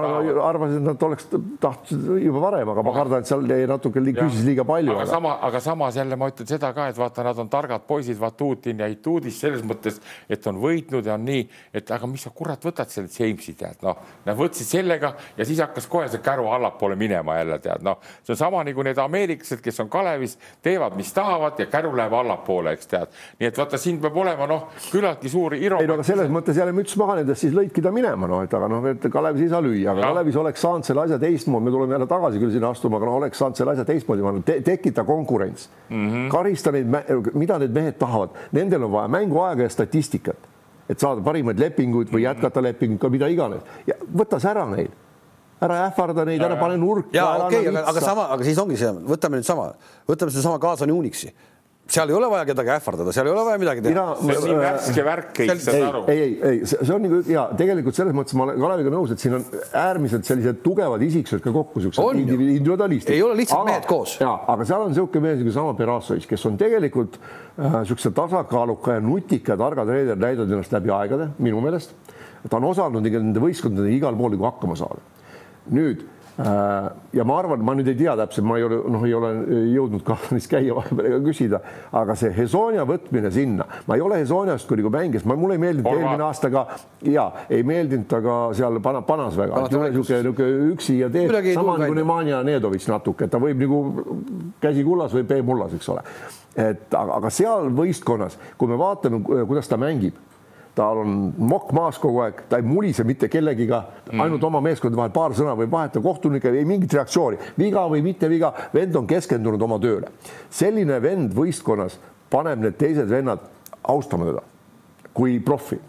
arvasin, et nad oleks tahtnud juba varem, aga ma kardan, et seal jäi natuke küsis liiga palju. aga sama, aga samas jälle ma ütlen seda ka, et vaata, nad on targad poisid, Vatutin ja Ituudis selles mõttes, et on võitnud ja on nii, et aga mis sa kurat võtad selle Jamesi tead, noh võtsid sellega ja siis hakkas kohe see käru allapoole minema jälle tead, noh, see on sama nagu need ameeriklased, kes on Kalevis, teevad, mis tahavad ja käru läheb allapoole, eks tead. nii et vaata, siin peab olema noh, küllaltki suur iro. ei no aga selles mõttes jälle müts maha nendest, siis lõidki ta minema, noh, et aga noh, et Kalevis ei saa lüüa, aga ja. Kalevis oleks saanud selle asja teistmoodi, me tuleme jälle tagasi küll sinna astuma, aga no oleks saanud selle asja teistmoodi te, tekita konkurents mm, -hmm. karista neid, mida need mehed tahavad, nendel on vaja mänguaega ja statistikat et saada parimaid lepinguid või jätkata lepingut mida iganes. Võta see ära neil. Ära ähvarda neid, ära pane nurka. ja okei okay,, aga, aga sama, aga siis ongi see, võtame nüüd sama, võtame sedasama kaasani Unixi seal ei ole vaja kedagi ähvardada, seal ei ole vaja midagi teha. see on nii värske värk kõik, saad aru. ei, ei, ei, see on nagu ja tegelikult selles mõttes ma olen Kaleviga nõus, et siin on äärmiselt sellised tugevad isiksused ka kokku, siuksed individualistid. ei ole lihtsalt aga, mehed koos. ja, aga seal on niisugune mees nagu sama Berasovitš, kes on tegelikult niisuguse äh, tasakaaluka ja nutika ja targa treener näidanud ennast läbi aegade, minu meelest. ta on osanud nende võistkondadega igal pool nagu hakkama saada. nüüd ja ma arvan, ma nüüd ei tea täpselt, ma ei ole, noh, ei ole jõudnud Kahranis käia vahepeal ega küsida, aga see Hesonia võtmine sinna, ma ei ole Hesoniast kui nagu mängis, mulle ei meeldinud eelmine aasta ka ja ei meeldinud ta ka seal pana, panas väga, niisugune niisugune üksi ja teeb sama nagu Nemanja Nedovitš natuke, et ta võib nagu käsi kullas või pee mullas, eks ole. et aga, aga seal võistkonnas, kui me vaatame, kuidas ta mängib tal on mokk maas kogu aeg, ta ei mulise mitte kellegiga mm., ainult oma meeskondade vahel paar sõna võib vahetada, kohtunik ei mingit reaktsiooni, viga või mitte viga, vend on keskendunud oma tööle. selline vend võistkonnas paneb need teised vennad austama teda kui profi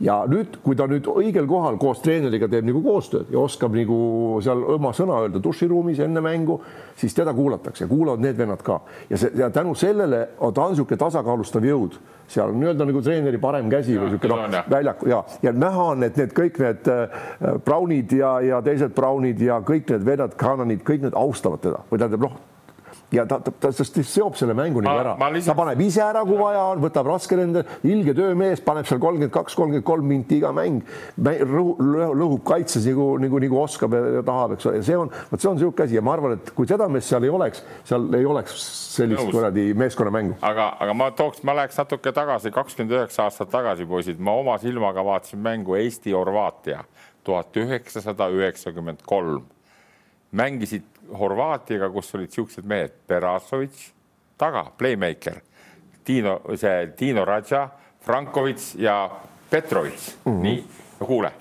ja nüüd, kui ta nüüd õigel kohal koos treeneriga teeb nagu koostööd ja oskab nagu seal oma sõna öelda duširuumis enne mängu, siis teda kuulatakse, kuulavad need vennad ka. Ja see ja tänu sellele on ta niisugune tasakaalustav jõud, seal on nii-öelda nagu treeneri parem käsi või niisugune noh, väljaku ja, ja näha on, et need kõik need äh, Brownid ja, ja teised Brownid ja kõik need vennad, Kananid, kõik need austavad teda. Või tähendab noh ja ta, ta, ta, ta seob selle mängu nagu ära, lihtsalt... ta paneb ise ära, kui vaja on, võtab raske nende, ilge töömees, paneb seal kolmkümmend kaks, kolmkümmend kolm minti iga mäng, lõhub kaitses nagu, nagu, nagu oskab ja, ja tahab, eks ole, ja see on, vot see on niisugune asi. Ja ma arvan, et kui seda meest seal ei oleks, seal ei oleks sellist kuradi meeskonnamängu. aga, aga ma tooks, ma läheks natuke tagasi, kakskümmend üheksa aastat tagasi, poisid, ma oma silmaga vaatasin mängu Eesti-Horvaatia tuhat üheksasada üheksakümmend kolm mängisid Horvaatiaga, kus olid siuksed mehed, Berasovitš taga, playmaker, Tiino, see Tiino Radža, Frankovitš ja Petrovitš mm, -hmm. nii, no kuule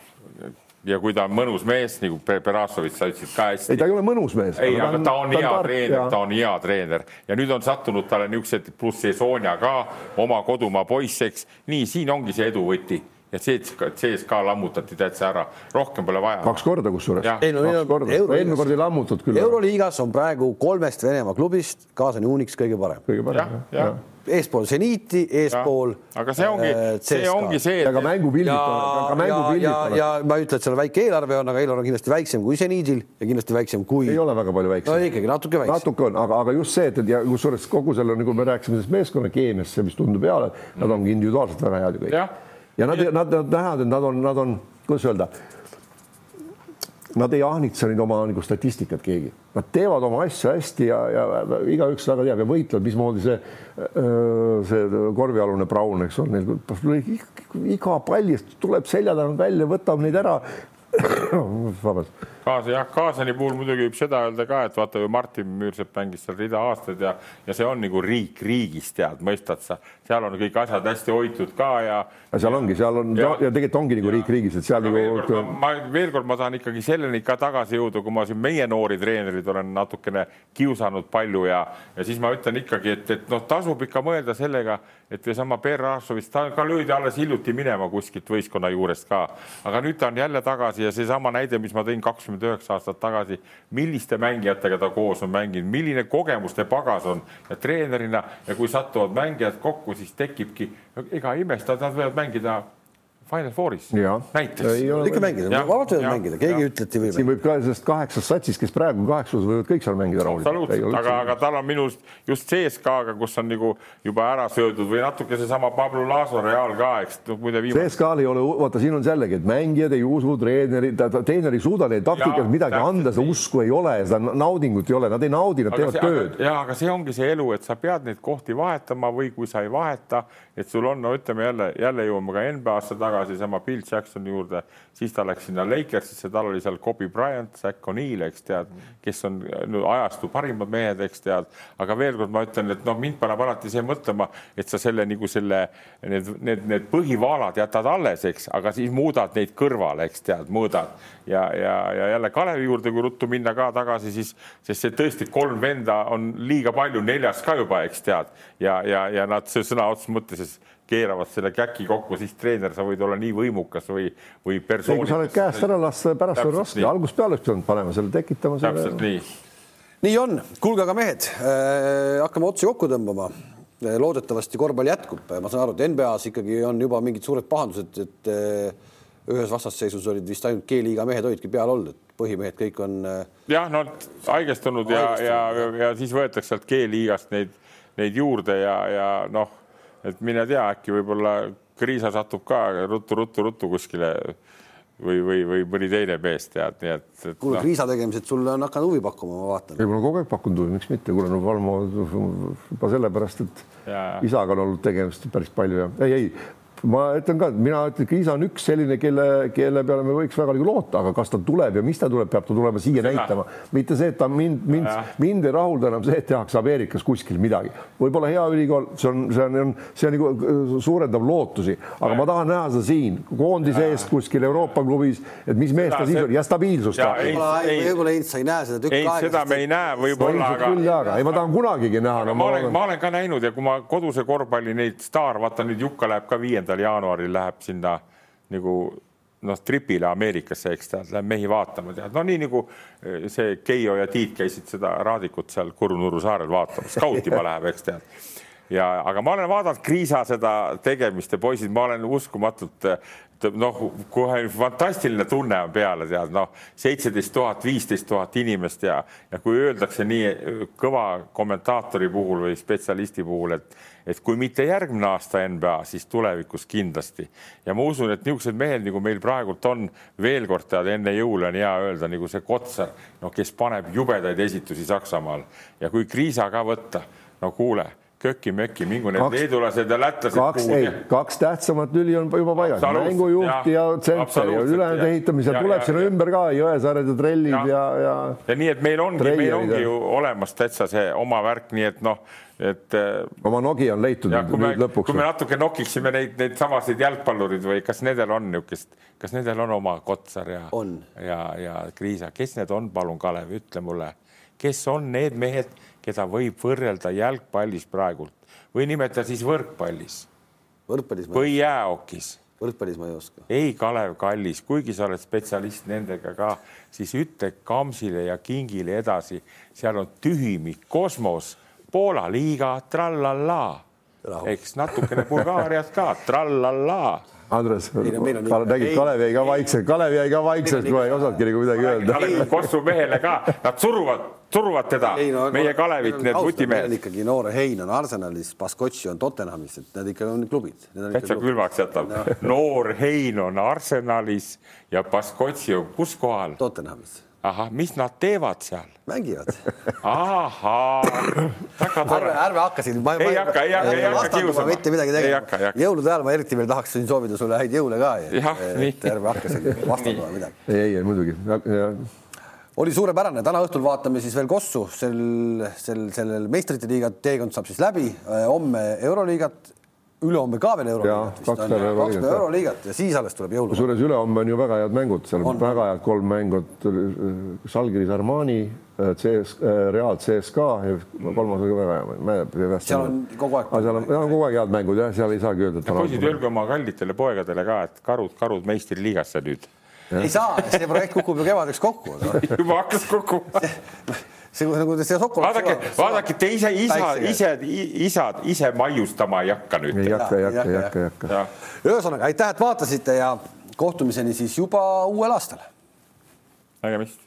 ja kui ta on mõnus mees nagu Berasovitš, sa ütlesid ka hästi. ei, ta ei ole mõnus mees. ei, aga ta on, ta on hea treener, ta on hea treener ja nüüd on sattunud talle niisugused pluss see Sonja ka oma kodumaa poiss, eks. nii, siin ongi see edu võti ja CSKA, CSKA lammutati täitsa ära, rohkem pole vaja. kaks korda kusjuures. ei no eelmine kord ei lammutatud küll. euroliigas on praegu kolmest Venemaa klubist kaasani Unix kõige parem. kõige parem, jah ja. eespool Zeniiti, eespool. aga see ongi äh,, see ongi see. ja ka mängupildid on, ka mängupildid on. ja ma ei ütle, et seal väike eelarve on, aga eelarve on kindlasti väiksem kui Zeniidil ja kindlasti väiksem kui. ei ole väga palju väiksem. no ikkagi natuke väiksem. natuke on, aga, aga just see, et, et ja kusjuures kogu selle, nagu me rääkisime sellest meeskonna keemiast, see, mis tundub peale, nad ongi individuaalselt väga head ju kõik ja nad, nad, nad näevad, et nad on, nad on kuidas öelda nad ei ahnitse nüüd oma nagu statistikat keegi, nad teevad oma asja hästi ja, ja igaüks väga teab ja võitlevad, mismoodi see, see korvialune Brown, eks ole, neil iga pallist tuleb selja tagant välja, võtab neid ära. vabandust. Kaasa jah, Kaasani puhul muidugi võib seda öelda ka, et vaata ju Martin Müürsepp mängis seal rida aastaid ja, ja see on nagu riik riigis, tead, mõistad sa, seal on kõik asjad hästi hoitud ka ja. ja seal ongi, seal on ja, ja tegelikult ongi nagu riik riigis, et seal nagu. ma veel kord, ma tahan ikkagi selleni ka tagasi jõuda, kui ma siin meie noori treenerid olen natukene kiusanud palju ja, ja siis ma ütlen ikkagi, et, et noh, tasub ikka mõelda sellega, et seesama Per Rašovist, ta ka löödi alles hiljuti minema kuskilt võistkonna juurest ka, aga nüüd ta on jälle tagasi ja seesama näide, mis ma tõin kakskümmend üheksa aastat tagasi, milliste mängijatega ta koos on mänginud, milline kogemuste pagas on ja treenerina ja kui satuvad mängijad kokku, siis tekibki, ega imestada, nad võivad mängida Final Fouris näiteks. ikka mängida, vabalt võivad mängida, keegi ei ütle, et ei või. siin võib ka sellest kaheksast satsist, kes praegu kaheksas võivad kõik seal mängida rahulikult. absoluutselt, aga, aga tal on minu arust just CSKA-ga, kus on nagu juba ära söödud või natuke seesama Pablo Laso Real ka, eks no, muide viimane. CSKA-l ei ole, vaata, siin on jällegi, et mängijad ei usu treeneri, treener ei suuda neile taktikas midagi anda, seda usku ei ole, seda naudingut ei ole, nad ei naudi, nad aga teevad see, tööd. ja aga see ongi see elu, et sa pead neid kohti vahetama või kui sa ei vaheta, et sul on, no ütleme jälle, jälle jõuame ka NBA-sse tagasi, sama Bill Jacksoni juurde, siis ta läks sinna Lakersisse, tal oli seal Kobe Bryant, Zack O'Neal, eks tead, kes on no, ajastu parimad mehed, eks tead, aga veel kord ma ütlen, et noh, mind paneb alati see mõtlema, et sa selle nagu selle, need, need, need põhivaalad jätad alles, eks, aga siis muudad neid kõrvale, eks tead, mõõdad ja, ja, ja jälle Kalevi juurde, kui ruttu minna ka tagasi, siis, sest see tõesti kolm venda on liiga palju, neljas ka juba, eks tead, ja, ja, ja nad sõna otseses mõttes keeravad selle käki kokku, siis treener, sa võid olla nii võimukas või, või persoon. kui sa oled käest ära lasta, pärast on raske, algusest peale oleks pidanud panema selle, tekitama selle. täpselt nii. nii on, kuulge aga mehed äh,, hakkame otsi kokku tõmbama. Äh, loodetavasti korvpall jätkub, ma saan aru, et NBA-s ikkagi on juba mingid suured pahandused, et äh, ühes vastasseisus olid vist ainult G-liiga mehed olidki peal olnud, et põhimehed kõik on. Äh, jah, no haigestunud ja, ja, ja, ja siis võetakse sealt G-liigast neid, neid juurde ja, ja noh et mine tea, äkki võib-olla Kriisa satub ka ruttu-ruttu-ruttu kuskile või, või, või mõni teine mees tead, nii et, et. kuule no., Kriisa tegemised sulle on hakanud huvi pakkuma, ma vaatan. ei, mul on kogu aeg pakkunud huvi, miks mitte, kuule no Valmo juba sellepärast, et ja, ja. isaga on olnud tegemist päris palju ja ei, ei ma ütlen ka, et mina ütlen, Kriisa on üks selline, kelle, kelle peale me võiks väga nagu loota, aga kas ta tuleb ja mis ta tuleb, peab ta tulema siia Seda. näitama, mitte see, et ta mind, mind, mind ei rahulda enam see, et tehakse Ameerikas kuskil midagi. võib-olla hea ülikool, see on, see on, see on nagu äh, suurendab lootusi, aga ja. ma tahan näha seda siin koondise eest kuskil Euroopa klubis, et mis mees ta siis on ja stabiilsust. võib-olla Heinz, sa ei näe seda tükk aega. seda me ei näe võib-olla, aga ei, ma tahan kunagigi näha ma olen, ma olen ka näinud ja kui ma koduse korvpalli neid staar, vaata nüüd Jukka läheb ka viienda viiendal jaanuaril läheb sinna nagu noh, tripile Ameerikasse, eks tead, läheb mehi vaatama, tead, no nii nagu eh, see Keijo ja Tiit käisid seda Raadikut seal Kurunurru saarel vaatamas, skautima läheb, eks tead ja, aga ma olen vaadanud Kriisa seda tegemist ja poisid, ma olen uskumatult noh, kohe fantastiline tunne on peale, tead noh, seitseteist tuhat, viisteist tuhat inimest ja, ja kui öeldakse nii kõva kommentaatori puhul või spetsialisti puhul, et, et kui mitte järgmine aasta NBA, siis tulevikus kindlasti. ja ma usun, et niisugused mehed, nagu meil praegult on, veel kord tead, enne jõule on hea öelda nagu see Kotsar, noh, kes paneb jubedaid esitusi Saksamaal ja kui Kriisa ka võtta, no kuule köki-möki, mingu need leedulased ja lätlased. kaks, ei, kaks tähtsamat lüli on juba paigas, mängujuht ja, ja tsenter ja ülejäänud ehitamisel tuleb sinna ümber ka Jõesaared ja trellid ja, ja, ja. ja nii, et meil ongi, meil ongi ju olemas täitsa see oma värk, nii et noh, et. Äh, oma nogi on leitud ja, nüüd, nüüd lõpuks. kui me natuke nokiksime neid, neid samasid jalgpallurid või kas nendel on niisugust, kas nendel on oma Kotsar ja, ja, ja Kriisa, kes need on, palun, Kalev, ütle mulle, kes on need mehed keda võib võrrelda jalgpallis praegult või nimeta siis võrkpallis. võrkpallis. või jäähokis. võrkpallis ma ei oska. ei, Kalev Kallis, kuigi sa oled spetsialist nendega ka, siis ütle Kamsile ja Kingile edasi, seal on tühimik, kosmos, Poola liiga, trallallaa, eks natukene Bulgaariat ka, trallallaa Andres, nägid, Kalev jäi ka vaikselt, Kalev jäi ka vaikselt, kohe ei osanudki nagu midagi öelda. Kossu mehele ka, nad suruvad suruvad teda, meie Kalevit, need vutimehed. ikkagi noore Hein on Arsenalis, Baskotši on Tottenhamis, et need ikka on klubid. täitsa külmaks jätab no.. noor Hein on Arsenalis ja Baskotši on kus kohal? Tottenhamis ahah, mis nad teevad seal? mängivad. ahaa, väga tore. ärme hakka siin. ei hakka, ei hakka, ei hakka kiusama. mitte midagi tegema. jõulude ajal ma eriti veel tahaks siin soovida sulle häid jõule ka. et ärme hakka siin vastandama midagi. ei, ei, muidugi. Oli suurepärane, täna õhtul vaatame siis veel Kossu, sel, sel, sellel meistrite liiga teekond saab siis läbi, homme Euroliigat ülehomme ka veel euroliigat kaks päeva euroliigat ja siis alles tuleb jõuluvaba. kusjuures ülehomme on ju väga head mängud, seal on väga head kolm mängut. Žalgiris Armani, CS, Real CSKA ja kolmas oli ka väga hea. seal on kogu aeg. seal on, on kogu aeg head mängud jah, seal ei saagi öelda. poisid, öelge oma kallitele poegadele ka, et karud, karud meistriliigasse nüüd. Ei saa, see projekt kukub ju kevadeks kokku juba hakkas kukkuma see nagu see Sokolov. vaadake, vaadake te ise isa, ise, isad ise maiustama ei hakka nüüd. ei hakka, ei hakka, ei hakka, ei hakka. ühesõnaga aitäh, et vaatasite ja kohtumiseni siis juba uuel aastal. nägemist